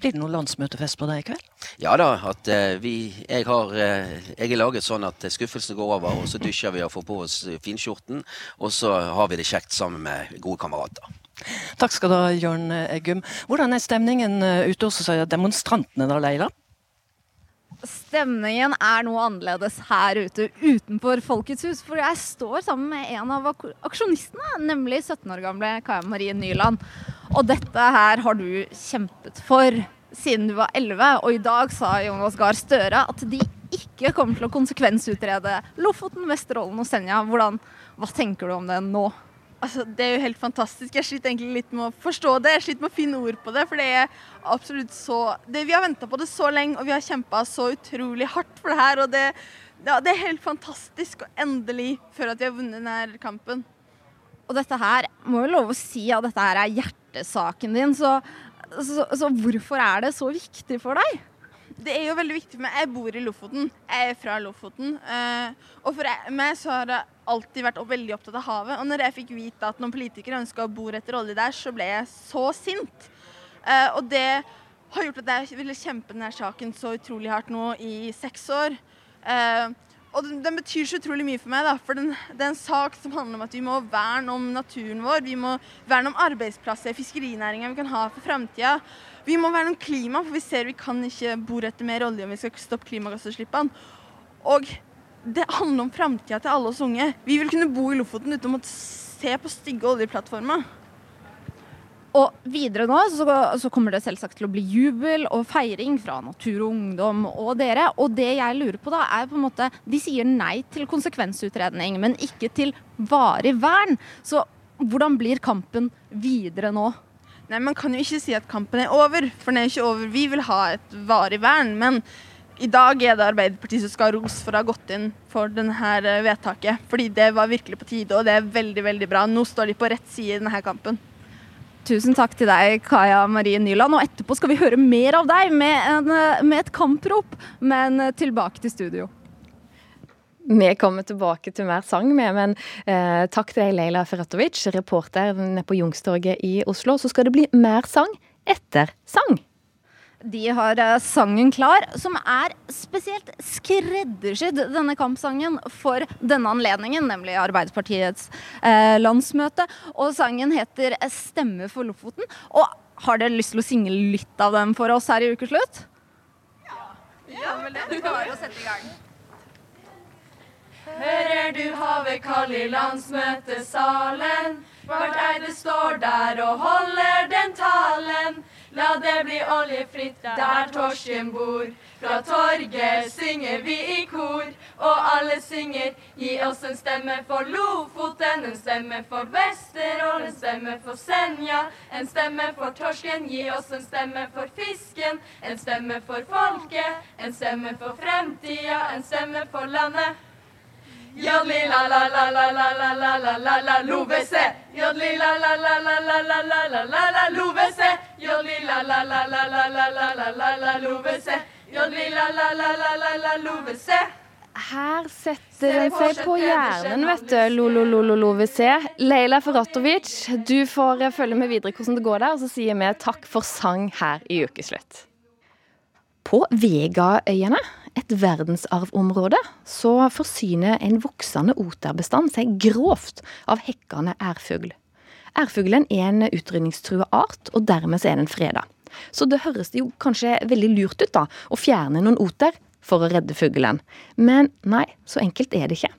Blir det noen landsmøtefest på deg i kveld? Ja da. at uh, vi, jeg, har, uh, jeg er laget sånn at skuffelsen går over, og så dusjer vi og får på oss finskjorten. Og så har vi det kjekt sammen med gode kamerater. Takk skal du ha, Jørn Eggum. Hvordan er stemningen eh, ute hos demonstrantene da, Leila? Stemningen er noe annerledes her ute utenfor Folkets hus. For jeg står sammen med en av aksjonistene, nemlig 17 år gamle Kaja Marie Nyland. Og dette her har du kjempet for siden du var 11, og i dag sa Jonas Gahr Støre at de ikke kommer til å konsekvensutrede Lofoten, Vesterålen og Senja. Hvordan, hva tenker du om det nå? Altså, det er jo helt fantastisk. Jeg sliter egentlig litt med å forstå det. Jeg sliter med å finne ord på det. For det er absolutt så det, Vi har venta på det så lenge, og vi har kjempa så utrolig hardt for det her. Og det, ja, det er helt fantastisk å endelig føle at vi har vunnet denne kampen. Og dette her må jo love å si at dette her er hjertesaken din. Så, så, så, hvorfor er det så viktig for deg? Det er jo veldig viktig for meg. Jeg bor i Lofoten. Jeg er fra Lofoten. Uh, og for meg så har jeg alltid vært veldig opptatt av havet. Og når jeg fikk vite at noen politikere ønska å bore etter olje der, så ble jeg så sint. Uh, og det har gjort at jeg ville kjempe denne saken så utrolig hardt nå i seks år. Uh, og den, den, betyr så utrolig mye for meg, da, for den, det er en sak som handler om at vi må verne om naturen vår. Vi må verne om arbeidsplasser fiskerinæringa vi kan ha for framtida. Vi må verne om klima, for vi ser vi kan ikke bore etter mer olje om vi skal stoppe klimagassutslippene. Og det handler om framtida til alle oss unge. Vi vil kunne bo i Lofoten uten å måtte se på stygge oljeplattformer. Og videre nå så, så, kommer det selvsagt til å bli jubel og feiring fra Natur og Ungdom og dere. Og det jeg lurer på da, er på en måte De sier nei til konsekvensutredning, men ikke til varig vern. Så hvordan blir kampen videre nå? Nei, Man kan jo ikke si at kampen er over, for den er ikke over. Vi vil ha et varig vern. Men i dag er det Arbeiderpartiet som skal ha ros for å ha gått inn for denne vedtaket. Fordi det var virkelig på tide, og det er veldig, veldig bra. Nå står de på rett side i denne kampen. Tusen takk til deg, Kaja Marie Nyland. Og etterpå skal vi høre mer av deg med, en, med et kamprop. Men tilbake til studio. Vi kommer tilbake til mer sang med, men eh, takk til deg, Leila Ferratovic, reporter nede på Youngstorget i Oslo. Så skal det bli mer sang etter sang. De har eh, sangen klar, som er spesielt skreddersydd, denne kampsangen, for denne anledningen, nemlig Arbeiderpartiets eh, landsmøte. Og sangen heter 'Stemme for Lofoten'. Og har dere lyst til å synge litt av den for oss her i Ukeslutt? Ja. ja vel det. Du å sette i gang. Hører du havet kall i landsmøtesalen? Hvert eide står der og holder den talen. La det bli oljefritt der torsken bor. Fra torget synger vi i kor, og alle synger. Gi oss en stemme for Lofoten, en stemme for Vesterålen, en stemme for Senja. En stemme for torsken, gi oss en stemme for fisken. En stemme for folket, en stemme for fremtida, en stemme for landet. Her setter den seg på hjernen, vet du. Lo-lo-lo-lo-lo-VC. Leila Ferratovic, du får følge med videre hvordan det går der, og så sier vi takk for sang her i Ukeslutt. På Vegaøyene et verdensarvområde, så forsyner en voksende oterbestand seg grovt av hekkende ærfugl. Ærfuglen er en utrydningstrua art, og dermed er den freda. Så det høres jo kanskje veldig lurt ut da, å fjerne noen oter for å redde fuglen. Men nei, så enkelt er det ikke.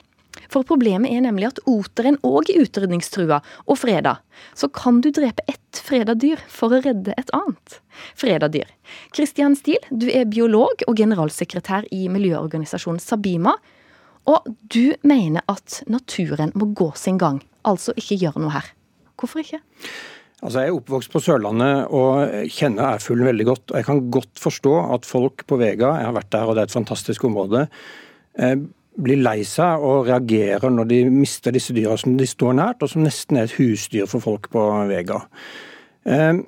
For problemet er nemlig at oteren òg er utrydningstrua og freda. Så kan du drepe ett freda dyr for å redde et annet freda dyr. Christian Steele, du er biolog og generalsekretær i miljøorganisasjonen Sabima. Og du mener at naturen må gå sin gang, altså ikke gjøre noe her. Hvorfor ikke? Altså Jeg er oppvokst på Sørlandet og kjenner ærfuglen veldig godt. og Jeg kan godt forstå at folk på Vega, jeg har vært der og det er et fantastisk område, eh, blir lei seg og reagerer når de mister disse dyra som de står nært, og som nesten er et husdyr for folk på Vega. Eh,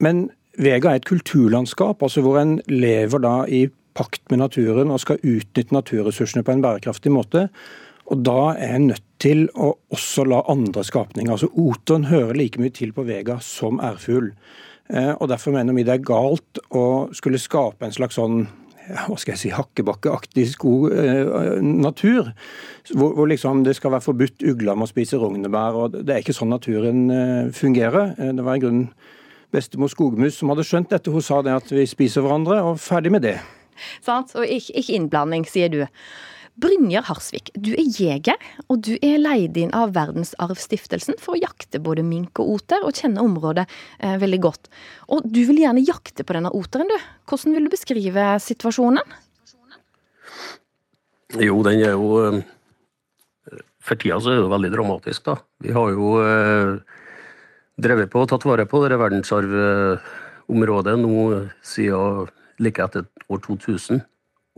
men Vega er et kulturlandskap, altså hvor en lever da i pakt med naturen og skal utnytte naturressursene på en bærekraftig måte. Og da er en nødt til å også la andre skapninger Altså oteren hører like mye til på Vega som ærfugl. Eh, og derfor mener vi det er galt å skulle skape en slags sånn hva skal jeg si, hakkebakkeaktig eh, natur. Hvor, hvor, liksom det skal være forbudt ugler med å spise rognebær. og Det er ikke sånn naturen eh, fungerer. Eh, det var i grunnen bestemor Skogmus som hadde skjønt dette. Hun sa det at vi spiser hverandre, og ferdig med det. Sant, og ikke innblanding, sier du. Brynjar Harsvik, du er jeger, og du er leid inn av Verdensarvstiftelsen for å jakte både mink og oter, og kjenne området eh, veldig godt. Og du vil gjerne jakte på denne oteren, du. Hvordan vil du beskrive situasjonen? Jo, den er jo eh, For tida så er det veldig dramatisk, da. Vi har jo eh, drevet på og tatt vare på det verdensarvområdet nå siden like etter år 2000.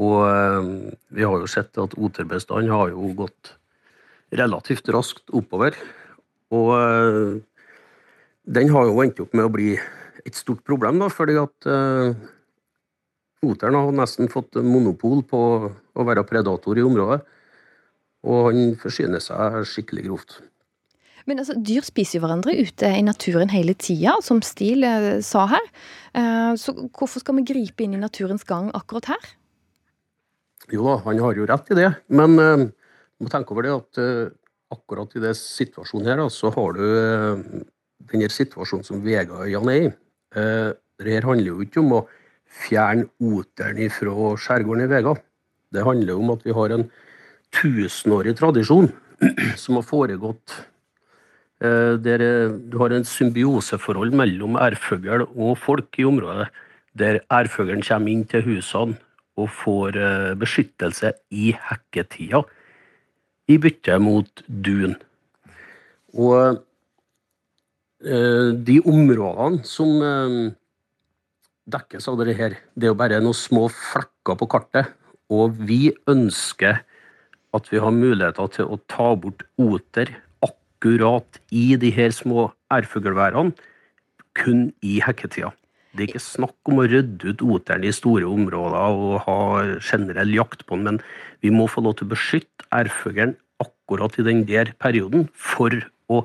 Og eh, vi har jo sett at oterbestanden har jo gått relativt raskt oppover. Og eh, den har jo endt opp med å bli et stort problem, da, fordi at uh, oteren har nesten fått monopol på å være predator i området. Og han forsyner seg skikkelig grovt. Men altså, dyr spiser jo hverandre ute i naturen hele tida, som Stil eh, sa her. Eh, så hvorfor skal vi gripe inn i naturens gang akkurat her? Jo da, han har jo rett i det, men uh, må tenke over det at uh, akkurat i den situasjonen her, så har du uh, denne situasjonen som Vegaøyene er i. Uh, det her handler jo ikke om å fjerne oteren fra skjærgården i Vega. Det handler om at vi har en tusenårig tradisjon som har foregått uh, der eh, du har en symbioseforhold mellom ærfugl og folk i området. Der ærfuglen kommer inn til husene og får eh, beskyttelse i hekketida, i bytte mot dun. Og eh, de områdene som eh, dekkes av dette her, det er jo bare noen små flekker på kartet. Og vi ønsker at vi har muligheter til å ta bort oter akkurat i de her små ærfuglværene, kun i hekketida. Det er ikke snakk om å rydde ut oteren i store områder og ha generell jakt på den, men vi må få lov til å beskytte ærfuglen akkurat i den der perioden for å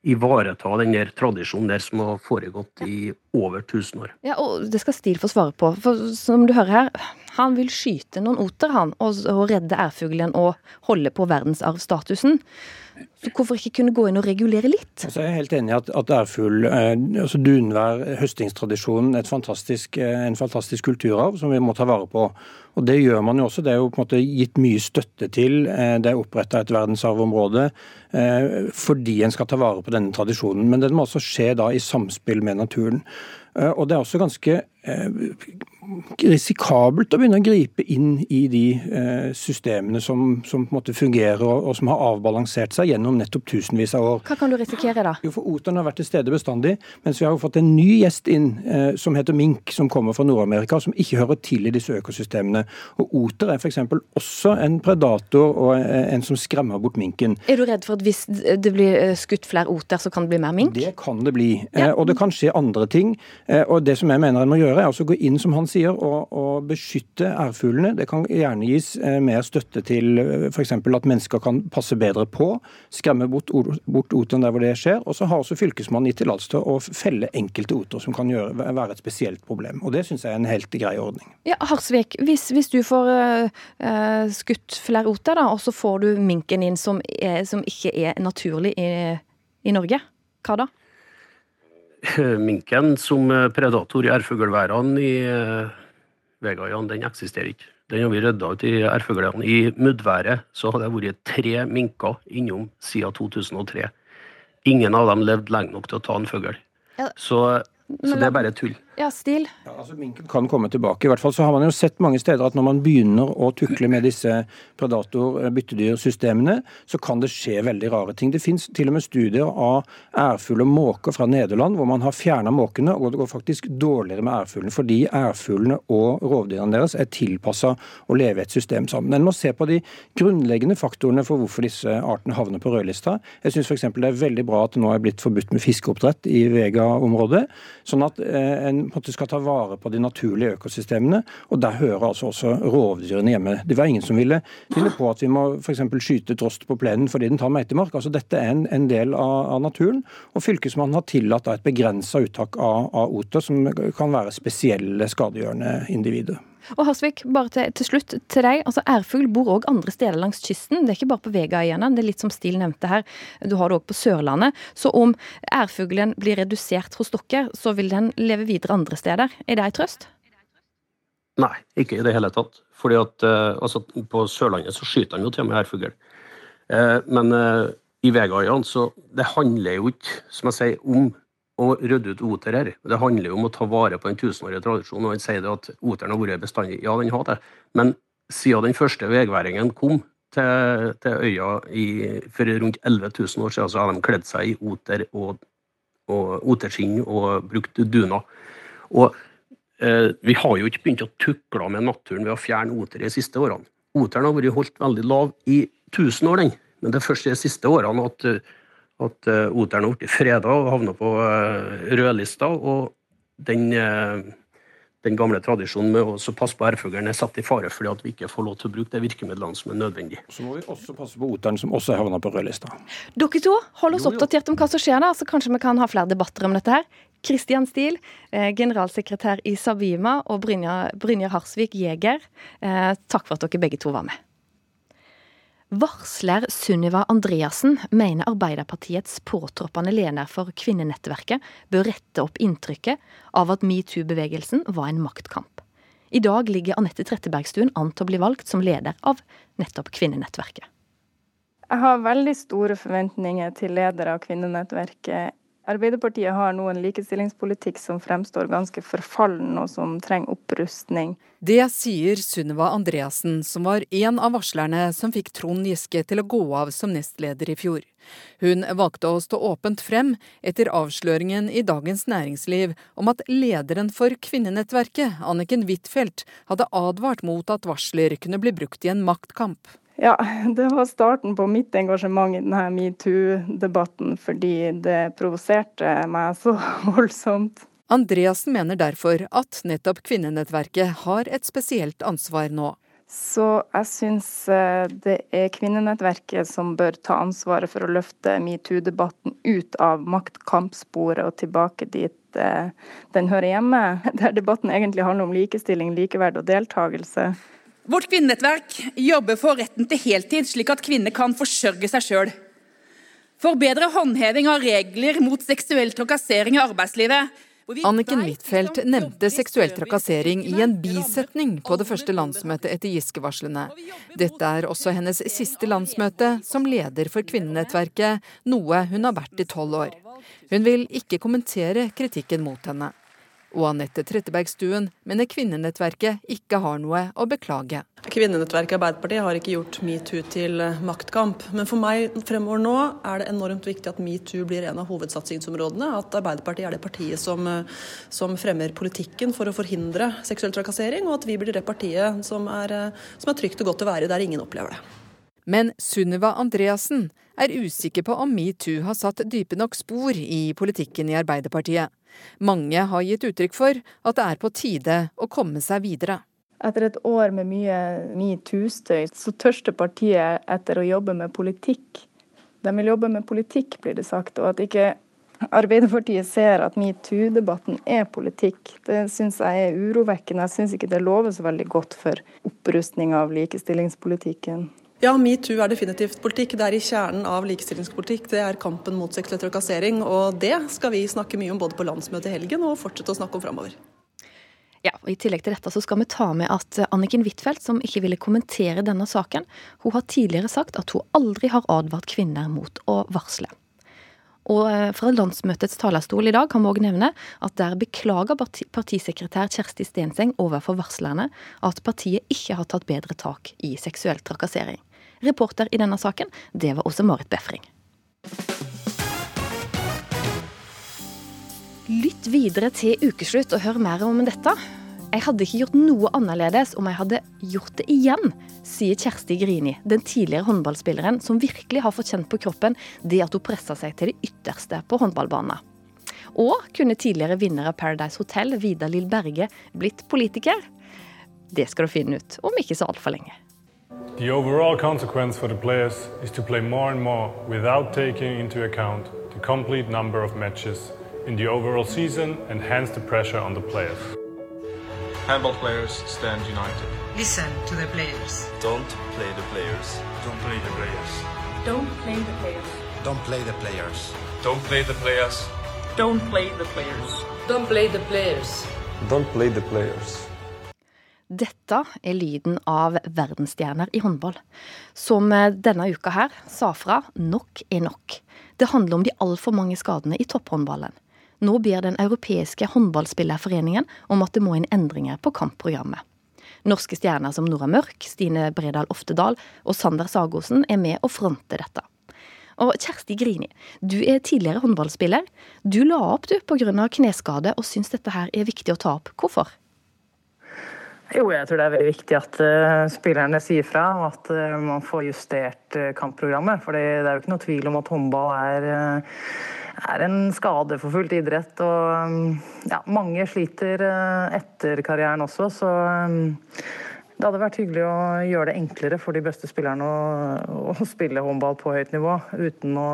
ivareta den der tradisjonen der som har foregått i over 1000 år. Ja, og Det skal Stil få svare på. For som du hører her, han vil skyte noen oter, han, og, redde ærfuglen og holde på verdensarvstatusen. Så hvorfor ikke kunne gå inn og regulere litt? Altså, jeg er helt enig i at, at ærfugl, eh, altså dunvær, høstingstradisjonen, fantastisk, eh, en fantastisk kulturarv som vi må ta vare på. Og Det gjør man jo også. Det er jo på en måte gitt mye støtte til. Eh, det er oppretta et verdensarvområde eh, fordi en skal ta vare på denne tradisjonen. Men den må også skje da i samspill med naturen. Eh, og det er også ganske eh, risikabelt å begynne å gripe inn i de eh, systemene som, som, fungerer og, som har avbalansert seg gjennom nettopp tusenvis av år. Hva kan du risikere da? Jo, for Oteren har vært til stede bestandig, mens vi har jo fått en ny gjest inn som heter mink, som kommer fra Nord-Amerika, som ikke hører til i disse økosystemene. Og Oter er f.eks. også en predator og en som skremmer bort minken. Er du redd for at hvis det blir skutt flere oter, så kan det bli mer mink? Det kan det bli. Ja. Og det kan skje andre ting. Og det som jeg mener en må gjøre, er altså gå inn, som han sier, og, å beskytte ærfuglene. Det kan gjerne gis eh, mer støtte til eh, f.eks. at mennesker kan passe bedre på, skremme bort, bort oteren der hvor det skjer. Og så har også Fylkesmannen gitt tillatelse til å felle enkelte oter, som kan gjøre, være et spesielt problem. Og Det syns jeg er en helt grei ordning. Ja, Harsvik, hvis, hvis du får uh, skutt flere oter, da, og så får du minken inn som, er, som ikke er naturlig i, i Norge, hva da? minken som predator i ærfuglværene i Vegaøyene, den eksisterer ikke. Den har vi rydda ut i ærfuglene. I muddværet så har det vært tre minker innom siden 2003. Ingen av dem levde lenge nok til å ta en fugl. Ja. Så, så det er bare tull. Ja, stil. Ja, altså Minken kan komme tilbake. I hvert fall så har man jo sett mange steder at når man begynner å tukle med disse predator-byttedyrsystemene, så kan det skje veldig rare ting. Det finnes til og med studier av ærfugl og måker fra Nederland hvor man har fjerna måkene, og det går faktisk dårligere med ærfuglene fordi ærfuglene og rovdyrene deres er tilpassa å leve i et system sammen. En må se på de grunnleggende faktorene for hvorfor disse artene havner på rødlista. Jeg syns f.eks. det er veldig bra at det nå er blitt forbudt med fiskeoppdrett i Vega-området. sånn at eh, en måte skal ta vare på de naturlige økosystemene. Og der hører altså også rovdyrene hjemme. Det var ingen som ville finne på at vi må f.eks. skyte trost på plenen fordi den tar meitemark. Altså Dette er en, en del av, av, naturen. Og Fylkesmannen har tillatt et begrensa uttak av, av oter, som kan være spesielle skadegjørende individer. Og Harsvik, bare til, til, slutt til deg. altså Ærfugl bor òg andre steder langs kysten. Det er ikke bare på Vegaøyene. Det er litt som Stil nevnte her. Du har det òg på Sørlandet. Så om ærfuglen blir redusert hos dere, så vil den leve videre andre steder. Er det ei trøst? Nei, ikke i det hele tatt. Fordi at uh, altså, På Sørlandet så skyter han jo til og med ærfugl. Uh, men uh, i Vegaøyene så Det handler jo ikke, som jeg sier, om å rydde ut oter her. Det handler jo om å ta vare på den tusenårige tradisjonen. og Han sier det at oteren har vært bestandig. Ja, den har det. Men siden den første vegværingen kom til, til øya i, for rundt 11 000 år siden, så har de kledd seg i oter og, og oterskinn og brukt duna. Og eh, vi har jo ikke begynt å tukle med naturen ved å fjerne oter de siste årene. Oteren har vært holdt veldig lav i 1000 år, den. Men det er først de siste årene at at uh, oteren har blitt freda og havna på uh, rødlista. Og den, uh, den, gamle tradisjonen med å passe på ærfuglen er satt i fare fordi at vi ikke får lov til å bruke de virkemidlene som er nødvendige. Så må vi også passe på oteren, som også er havna på rødlista. Dere to, hold oss oppdatert om hva som skjer der, så kanskje vi kan ha flere debatter om dette her. Kristian Steele, generalsekretær i Sabima, og Brynjar Harsvik, jeger. Takk for at dere begge to var med. Varsler Sunniva Andreassen mener Arbeiderpartiets påtroppende leder for kvinnenettverket bør rette opp inntrykket av at metoo-bevegelsen var en maktkamp. I dag ligger Anette Trettebergstuen an til å bli valgt som leder av nettopp kvinnenettverket. Jeg har veldig store forventninger til leder av kvinnenettverket. Arbeiderpartiet har nå en likestillingspolitikk som fremstår ganske forfallen og som trenger opprustning. Det sier Sunniva Andreassen, som var en av varslerne som fikk Trond Giske til å gå av som nestleder i fjor. Hun valgte å stå åpent frem etter avsløringen i Dagens Næringsliv om at lederen for kvinnenettverket, Anniken Huitfeldt, hadde advart mot at varsler kunne bli brukt i en maktkamp. Ja, det var starten på mitt engasjement i denne metoo-debatten, fordi det provoserte meg så voldsomt. Andreassen mener derfor at nettopp kvinnenettverket har et spesielt ansvar nå. Så jeg syns eh, det er kvinnenettverket som bør ta ansvaret for å løfte metoo-debatten ut av maktkampsporet og tilbake dit eh, den hører hjemme. Der debatten egentlig handler om likestilling, likeverd og deltakelse. Vårt kvinnenettverk jobber for retten til heltid, slik at kvinner kan forsørge seg sjøl. For bedre håndheving av regler mot seksuell trakassering i arbeidslivet. Anniken Huitfeldt nevnte seksuell trakassering i en bisetning på det første landsmøtet etter Giske-varslene. Dette er også hennes siste landsmøte som leder for kvinnenettverket, noe hun har vært i tolv år. Hun vil ikke kommentere kritikken mot henne og Anette Trettebergstuen mener kvinnenettverket ikke har noe å beklage. Kvinnenettverket Arbeiderpartiet har ikke gjort metoo til maktkamp. Men for meg fremover nå er det enormt viktig at metoo blir en av hovedsatsingsområdene. At Arbeiderpartiet er det partiet som, som fremmer politikken for å forhindre seksuell trakassering, og at vi blir det partiet som er, som er trygt og godt å være der ingen opplever det. Men Sunniva Andreassen er usikker på om metoo har satt dype nok spor i politikken i Arbeiderpartiet. Mange har gitt uttrykk for at det er på tide å komme seg videre. Etter et år med mye metoo-støy, så tørster partiet etter å jobbe med politikk. De vil jobbe med politikk, blir det sagt, og at ikke Arbeiderpartiet ser at metoo-debatten er politikk. Det syns jeg er urovekkende. Jeg syns ikke det lover så veldig godt for opprustning av likestillingspolitikken. Ja, metoo er definitivt politikk. Det er i kjernen av likestillingspolitikk. Det er kampen mot seksuell trakassering. Og det skal vi snakke mye om både på landsmøtet i helgen og fortsette å snakke om framover. Ja, og I tillegg til dette så skal vi ta med at Anniken Huitfeldt, som ikke ville kommentere denne saken, hun har tidligere sagt at hun aldri har advart kvinner mot å varsle. Og eh, fra landsmøtets talerstol i dag kan vi òg nevne at der beklager partisekretær Kjersti Stenseng overfor varslerne at partiet ikke har tatt bedre tak i seksuell trakassering. Reporter i denne saken, det var også Marit Befring. Lytt videre til ukeslutt og hør mer om dette. Jeg hadde ikke gjort noe annerledes om jeg hadde gjort det igjen, sier Kjersti Grini, den tidligere håndballspilleren som virkelig har fått kjent på kroppen det at hun pressa seg til det ytterste på håndballbanen. Og kunne tidligere vinner av Paradise Hotel, Vidar Lill Berge, blitt politiker? Det skal du finne ut om ikke så altfor lenge. The overall consequence for the players is to play more and more without taking into account the complete number of matches in the overall season and hence the pressure on the players. Handball players stand united. Listen to the players. Don't play the players. Don't play the players. Don't play the players. Don't play the players. Don't play the players. Don't play the players. Don't play the players. Don't play the players. Dette er lyden av verdensstjerner i håndball, som eh, denne uka her sa fra nok er nok. Det handler om de altfor mange skadene i topphåndballen. Nå ber Den europeiske håndballspillerforeningen om at det må inn endringer på kampprogrammet. Norske stjerner som Nora Mørk, Stine Bredal Oftedal og Sander Sagosen er med å fronte dette. Og Kjersti Grini, du er tidligere håndballspiller. Du la opp du pga. kneskade og syns dette her er viktig å ta opp. Hvorfor? Jo, jeg tror det er veldig viktig at uh, spillerne sier fra, og at uh, man får justert uh, kampprogrammet. For det er jo ikke noe tvil om at håndball er, er en skadeforfulgt idrett. Og um, ja, mange sliter etter karrieren også, så um, det hadde vært hyggelig å gjøre det enklere for de beste spillerne å, å spille håndball på høyt nivå, uten å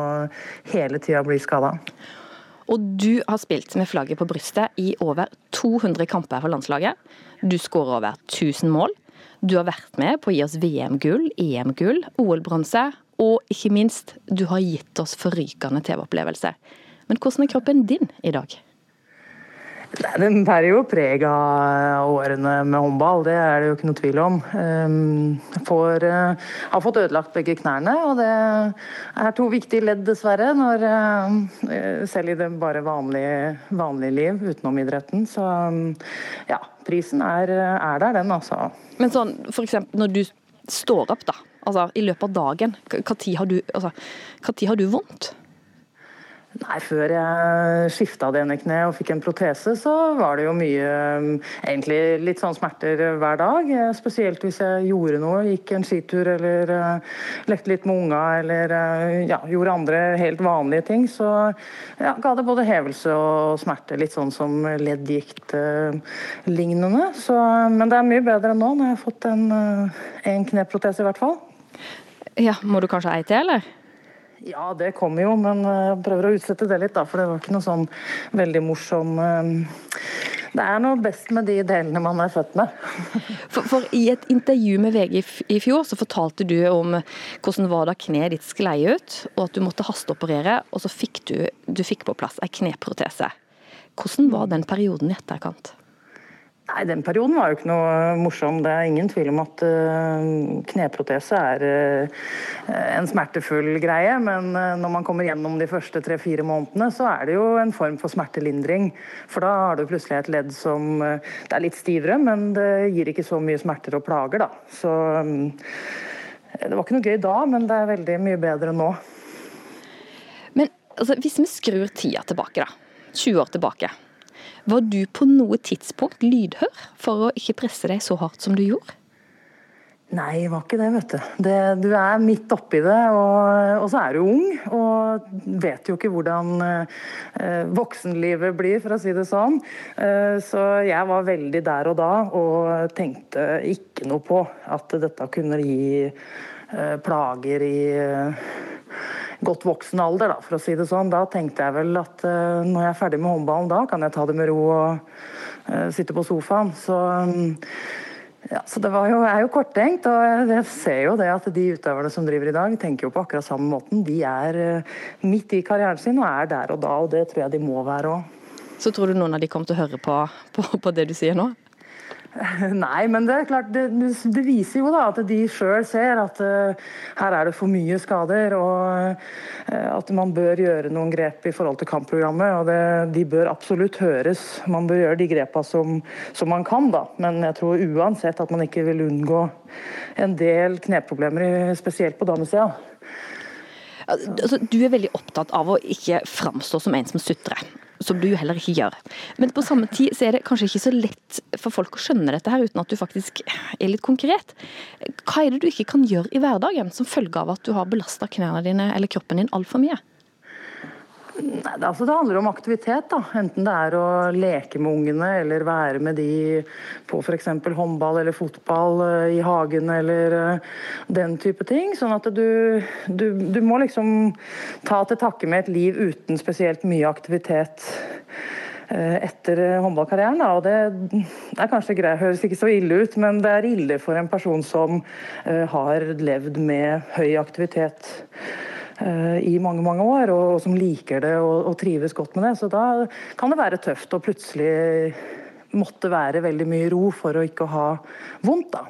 hele tida bli skada. Og du har spilt med flagget på brystet i over 200 kamper for landslaget. Du skårer over 1000 mål. Du har vært med på å gi oss VM-gull, EM-gull, OL-bronse, og ikke minst, du har gitt oss forrykende TV-opplevelser. Men hvordan er kroppen din i dag? Den bærer jo preg av årene med håndball, det er det jo ikke noe tvil om. Um, får, uh, har fått ødelagt begge knærne, og det er to viktige ledd, dessverre, når, uh, selv i det bare vanlige, vanlige liv utenom idretten. Så ja, prisen er, er, der, den, altså. Men sånn, eksempel når du står opp, da, altså i løpet av dagen, tid har altså, har du vondt? Nei, Før jeg skifta det ene kneet og fikk en protese, så var det jo mye Egentlig litt sånn smerter hver dag. Spesielt hvis jeg gjorde noe. Gikk en skitur eller uh, lekte litt med unga eller uh, ja, gjorde andre helt vanlige ting. Så ja, ga det både hevelse og smerte. Litt sånn som leddgikt-lignende. Uh, men det er mye bedre enn nå, når jeg har fått en, en kneprotese i hvert fall. Ja, Må du kanskje ei til, eller? Ja, det kommer jo, men jeg eh, prøver å utsette det litt, da, for det var ikke noe sånn veldig morsom eh, Det er noe best med de delene man er født med. For, for I et intervju med VG i fjor så fortalte du om hvordan var da kneet ditt sklei ut, og at du måtte hasteoperere, og så fikk du, du fikk på plass ei kneprotese. Hvordan var den perioden i etterkant? Nei, Den perioden var jo ikke noe morsom. Det er ingen tvil om at uh, kneprotese er uh, en smertefull greie. Men uh, når man kommer gjennom de første tre-fire månedene, så er det jo en form for smertelindring. For da har du plutselig et ledd som Det er litt stivere, men det gir ikke så mye smerter og plager, da. Så det var ikke noe gøy da, men det er veldig mye bedre nå. Men altså, hvis vi skrur tida tilbake, da. 20 år tilbake. Var du på noe tidspunkt lydhør for å ikke presse deg så hardt som du gjorde? Nei, det var ikke det, vet du. Det, du er midt oppi det, og, og, så er du ung. Og vet jo ikke hvordan eh, voksenlivet blir, for å si det sånn. Eh, så jeg var veldig der og da, og tenkte ikke noe på at dette kunne gi plager i eh, godt voksen alder, da, for å si det sånn. Da tenkte jeg vel at uh, når jeg er ferdig med håndballen, da kan jeg ta det med ro og sitte på sofaen. Så, um, ja, så det jo, er jo korttenkt, og jeg ser jo det at de utøverne som driver i dag, tenker jo på akkurat samme måten. De er midt i karrieren sin og er der og da, og det tror jeg de må være òg. Så tror du noen av de kommer til å høre på, på, på det du sier nå? Nei, men det er klart, det, det viser jo da at de sjøl ser at uh, her er det for mye skader. Og uh, at man bør gjøre noen grep i forhold til kampprogrammet. og det, De bør absolutt høres. Man bør gjøre de grepa som, som, man kan, da. Men jeg tror uansett at man ikke vil unngå en del kneproblemer, spesielt på damesida. Altså, du er veldig opptatt av å ikke framstå som en som sutrer som du heller ikke gjør. Men på samme tid så er det kanskje ikke så lett for folk å skjønne dette her uten at du faktisk er litt konkret. Hva er det du ikke kan gjøre i hverdagen som følge av at du har belasta knærne dine eller kroppen din altfor mye? Nei, altså det handler om aktivitet. da. Enten det er å leke med ungene eller være med de på f.eks. håndball eller fotball uh, i hagen eller uh, den type ting. Sånn at du, du, du, må liksom ta til takke med et liv uten spesielt mye aktivitet uh, etter håndballkarrieren. Da. Og det, er kanskje greit, høres ikke så ille ut, men det er ille for en person som har levd med høy aktivitet Eh, i mange mange år, og, og som liker det og, og, trives godt med det. Så da kan det være tøft å plutselig måtte være veldig mye ro for å ikke ha vondt. da.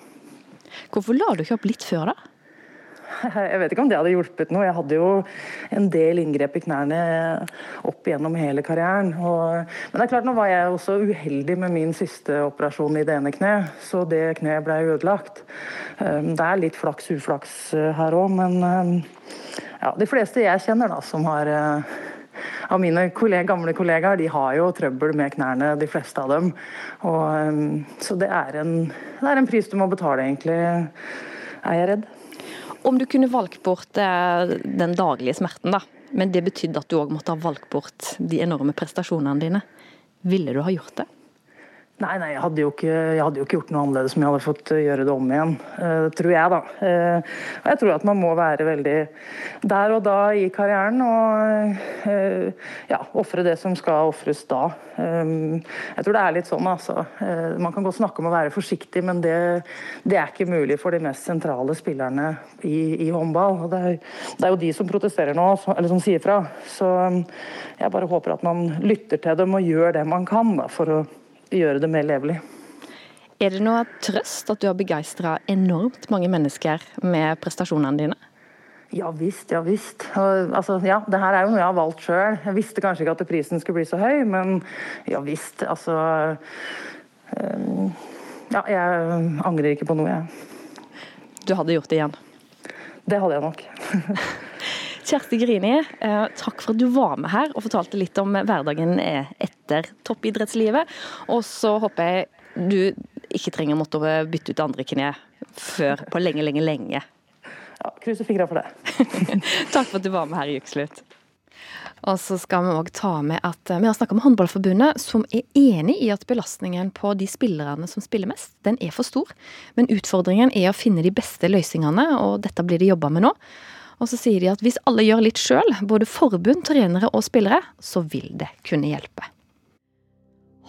Hvorfor la du ikke opp litt før, da? Jeg vet ikke om det hadde hjulpet noe. Jeg hadde jo en del inngrep i knærne opp gjennom hele karrieren. Og, men det er klart, nå var jeg også uheldig med min siste operasjon i det ene kneet, så det kneet ble ødelagt. Um, det er litt flaks-uflaks uh, her òg, men um, ja, de fleste jeg kjenner da, som har uh, av mine kollega, gamle kollegaer, de har jo trøbbel med knærne, de fleste av dem. Og, um, så det er, en, det er en pris du må betale, egentlig, er jeg redd. Om du kunne valgt bort eh, den daglige smerten, da, men det betydde at du òg måtte ha valgt bort de enorme prestasjonene dine, ville du ha gjort det? Nei, nei, jeg hadde, ikke, jeg hadde jo ikke gjort noe annerledes om jeg hadde fått eh, gjøre det om igjen, uh, tror jeg, da. Og jeg tror at man må være veldig der og da i karrieren og uh, ja, ofre det som skal ofres da. Jeg tror det er litt sånn, altså. man kan godt snakke om å være forsiktig, men det, det er ikke mulig for de mest sentrale spillerne i, i håndball. Det er, det er, jo de som protesterer nå, eller som sier fra. Så jeg bare håper at man lytter til dem og gjør det man kan da, for å gjøre det mer levelig. Er det noe trøst at du har begeistra enormt mange mennesker med prestasjonene dine? Ja visst, ja visst. Altså, ja, det her er jo noe jeg har valgt sjøl. Jeg visste kanskje ikke at prisen skulle bli så høy, men ja visst. Altså øh, Ja, jeg angrer ikke på noe, jeg. Du hadde gjort det igjen? Det hadde jeg nok. Kjersti Grini, eh, takk for at du var med her og fortalte litt om hverdagen etter toppidrettslivet. Og så håper jeg du ikke trenger å måtte bytte ut andre kne før på lenge, lenge, lenge. Ja, Krysser fingra for det. takk for at du var med her i Ukeslutt. Og så skal vi òg ta med at eh, vi har snakka med Håndballforbundet, som er enig i at belastningen på de spillerne som spiller mest, den er for stor. Men utfordringen er å finne de beste løsningene, og dette blir det jobba med nå. Og så sier de at hvis alle gjør litt sjøl, både forbund, trenere og spillere, så vil det kunne hjelpe.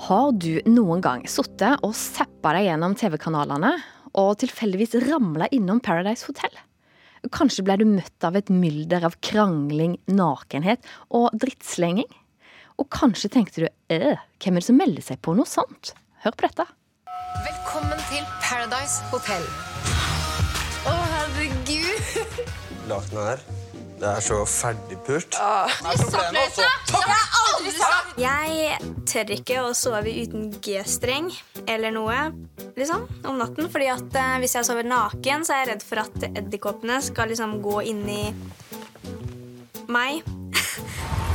Har du noen gang sittet og zappa deg gjennom TV-kanalene og tilfeldigvis ramla innom Paradise Hotel? Kanskje ble du møtt av et mylder av krangling, nakenhet og drittslenging? Og kanskje tenkte du øh, hvem er det som melder seg på noe sånt? Hør på dette. Velkommen til Paradise Hotel. Å, herregud lakenet her. Det er så ferdigpult. Jeg tør ikke å sove uten G-streng eller noe liksom, om natten. fordi at eh, hvis jeg sover naken, så er jeg redd for at edderkoppene skal liksom gå inn i meg.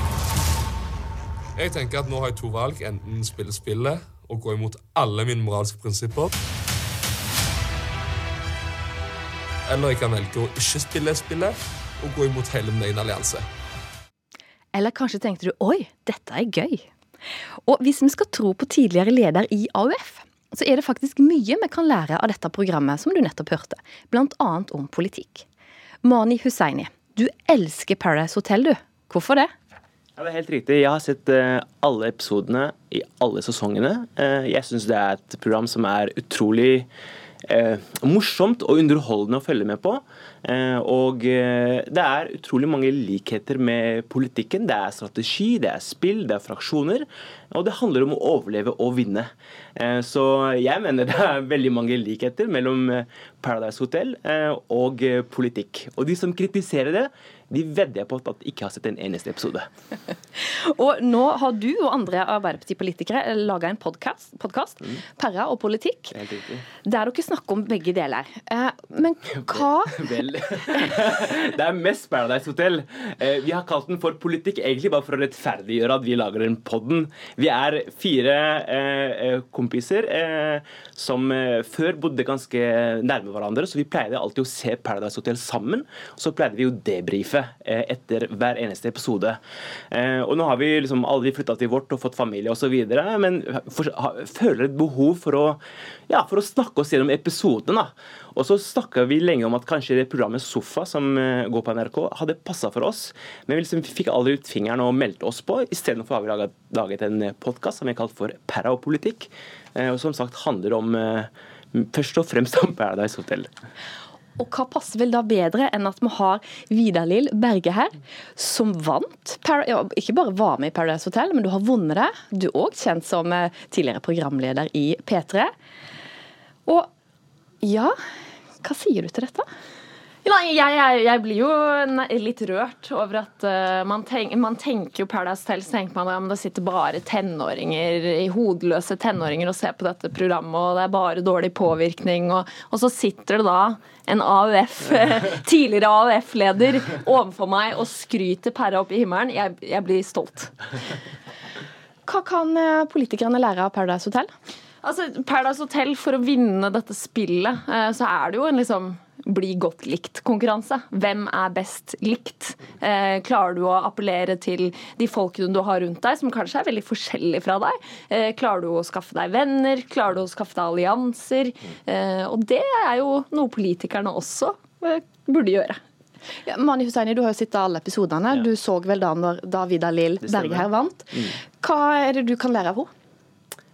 jeg tenker at nå har jeg to valg. Enten spille spillet og gå imot alle mine moralske prinsipper. Eller jeg kan velge å ikke spille spillet og gå imot hele min egen allianse. Eller kanskje tenkte du oi, dette er gøy. Og hvis vi skal tro på tidligere leder i AUF, så er det faktisk mye vi kan lære av dette programmet som du nettopp hørte, annet om politikk. Mani Hussaini, du elsker Paradise Hotel, du. Hvorfor det? Ja, det er helt riktig. Jeg har sett uh, alle episodene i alle sesongene. Uh, jeg syns det er et program som er utrolig eh, morsomt og underholdende å følge med på. Eh, og eh, det er utrolig mange likheter med politikken. Det er strategi, det er spill, det er fraksjoner. Og det handler om å overleve og vinne. Eh, så jeg mener det er veldig mange likheter mellom Paradise Hotel og politikk. Og de som kritiserer det, de vedder jeg på at ikke har sett en eneste episode. og nå har du og andre Arbeiderpartipolitikere laga en podkast, mm. Perra og politikk, der dere snakker om begge deler. Men hva Vel, det er mest Paradise Hotel. Eh, vi har kalt den for politikk egentlig bare for å rettferdiggjøre at vi lager den podden. Vi er fire eh, eh kompiser som før bodde ganske nærme hverandre, så vi pleide alltid å se Paradise Hotel sammen. Så pleide vi å debrife etter hver eneste episode. Og nå har vi liksom aldri flytta til vårt og fått familie osv., men føler et behov for å, ja, for å snakke oss gjennom episoden. da. Og så snakka vi lenge om at kanskje det programmet Sofa som eh, går på NRK, hadde passa for oss. Men vi liksom fikk aldri ut fingeren og meldte oss på. Istedenfor har vi laget, laget en podkast som vi har kalt for Parapolitikk. og som sagt handler om først og fremst om Paradise Hotel. Og hva passer vel da bedre enn at vi har Vidar-Lill Berge her, som vant ja, Ikke bare var med i Paradise Hotel, men du har vunnet det. Du er òg kjent som eh, tidligere programleder i P3. Og ja, hva sier du til dette? Nei, jeg, jeg, jeg, blir jo litt rørt over at uh, man, tenk, man, tenker jo Paradise Hotel, så tenker man at det sitter bare tenåringer, i hodeløse tenåringer og ser på dette programmet, og det er bare dårlig påvirkning. Og, og så sitter det da en AUF, tidligere AUF-leder overfor meg og skryter Perra opp i himmelen. Jeg, jeg blir stolt. Hva kan eh, politikerne lære av Paradise Hotel? Altså, Paradise Hotel, for å vinne dette spillet, uh, så er det jo en liksom bli godt likt-konkurranse. Hvem er best likt? Eh, klarer du å appellere til de folkene du har rundt deg, som kanskje er veldig forskjellige fra deg? Eh, klarer du å skaffe deg venner? Klarer du å skaffe deg allianser? Eh, og det er jo noe politikerne også eh, burde gjøre. Ja, Mani Husseini, du har jo sett alle episodene. Du så vel da når Davida Lill Berge her vant. Mm. Hva er det du kan lære av henne?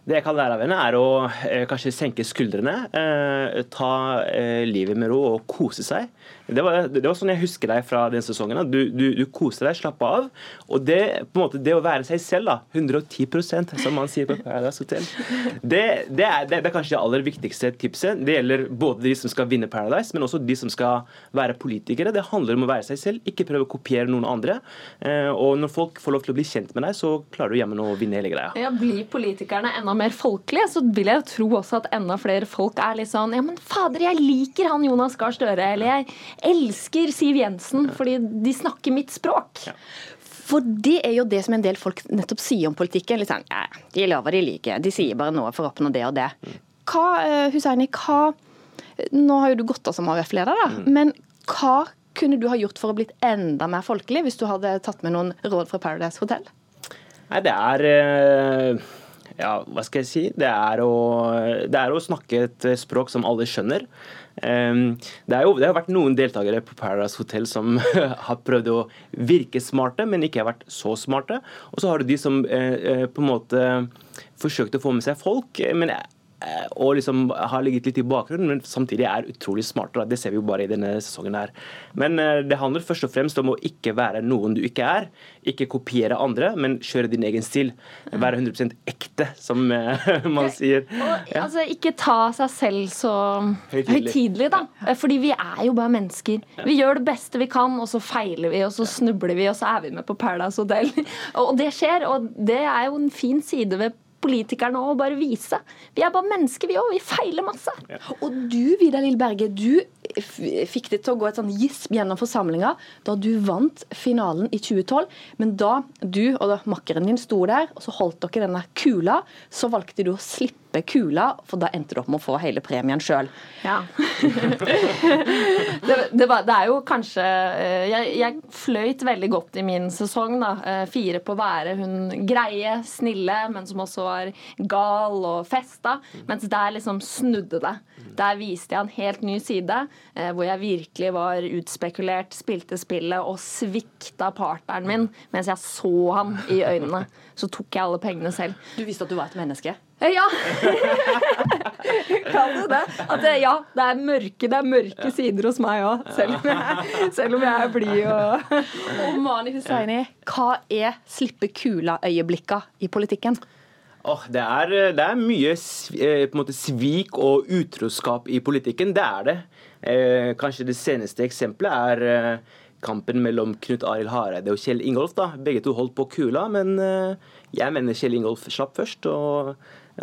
Det jeg kan lære av henne, er å eh, kanskje senke skuldrene, eh, ta eh, livet med ro og kose seg. Det var, det var sånn jeg husker deg fra den sesongen. Du, du, du koser deg, slapper av. Og det, på en måte, det å være seg selv, da, 110% som man sier på Paradise Hotel, det, det, er, det, er kanskje det aller viktigste tipset. Det gjelder både de som skal vinne Paradise, men også de som skal være politikere. Det handler om å være seg selv, ikke prøve å kopiere noen andre. Eh, og når folk får lov til å bli kjent med deg, så klarer du jammen å vinne hele greia. Ja, Blir politikerne enda mer folkelige, så vil jeg jo tro også at enda flere folk er litt sånn Ja, men fader, jeg liker han Jonas Gahr Støre. Eller jeg elsker Siv Jensen fordi de snakker mitt språk. For det er jo det som en del folk nettopp sier om politikken. Litt sånn, ja, De lover de liker, de sier bare noe for å oppnå det og det. Hva, Husseini, hva Nå har jo du gått av som AUF-leder, da. Men hva kunne du ha gjort for å blitt enda mer folkelig, hvis du hadde tatt med noen råd fra Paradise Hotel? Nei, det er eh, Ja, hva skal jeg si? Det er å, det er å snakke et språk som alle skjønner. Um, Det, har jo, det har vært noen deltakere på Paradise Hotel som har prøvd å virke smarte, men ikke har vært så smarte. Og så har du de som eh, eh, på en måte forsøkte å få med seg folk, eh, men og liksom har ligget litt i bakgrunnen, men samtidig er utrolig smarte. Det ser vi jo bare i denne sesongen her. Men eh, det handler først og fremst om å ikke være noen du ikke er. Ikke kopiere andre, men kjøre din egen stil. Være 100% ekte, som eh, man sier. Ja. Altså, Ikke ta seg selv så Høytidelig. da. Eh, Fordi vi er jo bare mennesker. Vi gjør det beste vi kan, og så feiler vi, og så snubler vi, og så er vi med på Paradise Hotel. Og det skjer, og det er jo en fin side ved politikerne òg bare vise. Vi er bare mennesker, vi òg. Vi feiler masse. Og du, Vidar Lill Berge, du fikk det til å gå et sånn gisp gjennom forsamlinga da du vant finalen i 2012. Men da du og da makkeren din sto der, og så holdt dere denne kula, så valgte du å slippe kula, for da endte du opp med å få hele premien sjøl. Ja. det, det, var, det er jo kanskje eh, jeg, jeg fløyt veldig godt i min sesong. da. Eh, Fire på å være hun greie, snille, men som også var gal og festa. Mens der liksom snudde det. Der viste jeg en helt ny side, hvor jeg virkelig var utspekulert, spilte spillet og svikta partneren min mens jeg så han i øynene. Så tok jeg alle pengene selv. Du visste at du var et menneske? Eh, Ja. Kan du det? At det, ja, det er mørke, det er mørke sider hos meg òg. Selv, selv om jeg er blid og Og Mani Hussaini, hva er slippe kula-øyeblikka i politikken? Åh, det, er, det er mye sv- eh, på en måte svik og utroskap i politikken. Det er det. Eh, kanskje det seneste eksempelet er eh, kampen mellom Knut Arild Hareide og Kjell Ingolf. da. Begge to holdt på kula, men eh, jeg mener Kjell Ingolf slapp først. og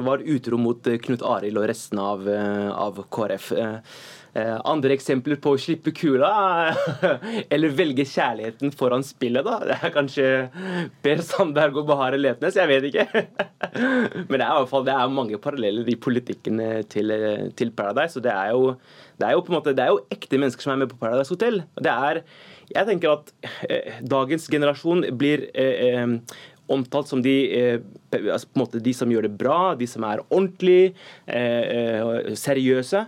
var utro mot Knut Arild og resten av, av KrF. Andre eksempler på å slippe kula, eller velge kjærligheten foran spillet, da. Det er kanskje Per Sandberg og Bahareh Letnes, jeg vet ikke. Men det er i hvert fall det er mange paralleller i politikken til, til Paradise. og det er, jo, det er jo på en måte, det er jo ekte mennesker som er med på Paradise Hotel. det er, Jeg tenker at eh, dagens generasjon blir eh, eh, omtalt som de, eh, altså på en måte de som gjør det bra, de som er ordentlige, eh, eh, seriøse.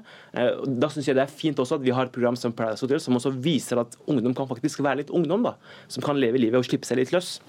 Da syns jeg det er fint også at vi har et program som Paradise Hotel som også viser at ungdom kan faktisk være litt ungdom. da, Som kan leve livet og slippe seg litt løs.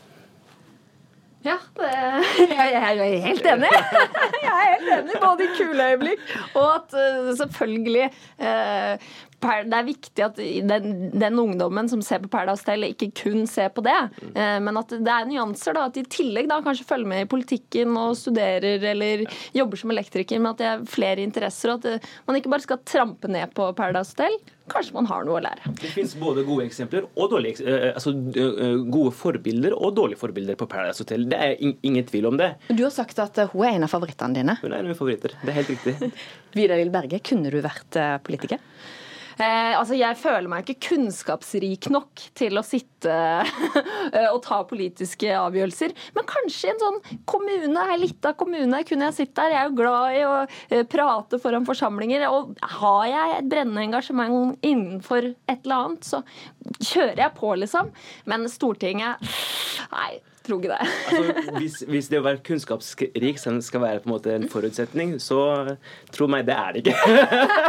Ja, jeg, er helt enig. Jeg er helt enig, både i kule øyeblikk og at eh, selvfølgelig eh, det er viktig at den, den ungdommen som ser på Paradise Hotel, ikke kun ser på det, eh, men at det er nyanser. da, At de i tillegg da kanskje følger med i politikken og studerer eller jobber som elektriker, men at det er flere interesser. og At eh, man ikke bare skal trampe ned på Paradise Hotel. Kanskje man har noe å lære. Det finnes både gode eksempler og dårlige, eh, altså, gode forbilder og dårlige forbilder på Paradise Hotel. Det er ingen tvil om det. Du har sagt at hun er en av favorittene dine. Hun er en av mine favoritter. Det er helt riktig. Vidar Lill Berge, kunne du vært politiker? Eh, altså, jeg føler meg ikke kunnskapsrik nok til å sitte og ta politiske avgjørelser. Men kanskje i en sånn kommune, ei lita kommune, kunne jeg sitte der. Jeg er jo glad i å eh, prate foran forsamlinger. Og har jeg et brennende engasjement innenfor et eller annet, så kjører jeg på, liksom. Men Stortinget Nei, tror ikke det. Altså, hvis, hvis, det å være kunnskapsrik skal være på en måte en forutsetning, så tro meg, det er det ikke.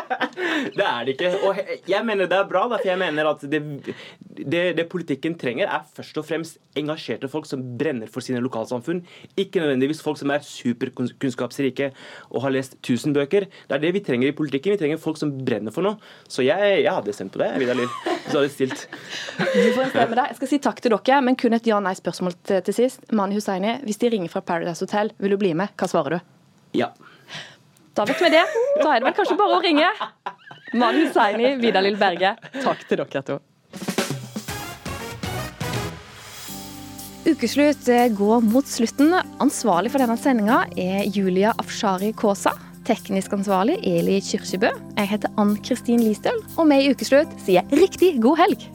det er det ikke. Og jeg mener det er bra, for jeg mener at det, det, det, politikken trenger, er først og fremst engasjerte folk som brenner for sine lokalsamfunn. Ikke nødvendigvis folk som er superkunnskapsrike og har lest 1000 bøker. Det er det vi trenger i politikken. Vi trenger folk som brenner for noe. Så jeg, jeg hadde stemt på det, Vidar Lill, du hadde stilt. Du får en stemme der. Jeg skal si takk til dere, men kun et ja-nei-spørsmål til til sist. Mani Hussaini, hvis de ringer fra Paradise Hotel, vil du bli med? Hva svarer du? Ja. Da vet vi det. Da er det vel kanskje bare å ringe. Mani Hussaini, Vidar Lill Berge, takk til dere to. Ukeslutt går mot slutten. Ansvarlig for denne sendinga er Julia Afshari Kaasa. Teknisk ansvarlig Eli Kyrkjebø. Jeg heter Ann Kristin Listøl, og vi i Ukeslutt sier riktig god helg!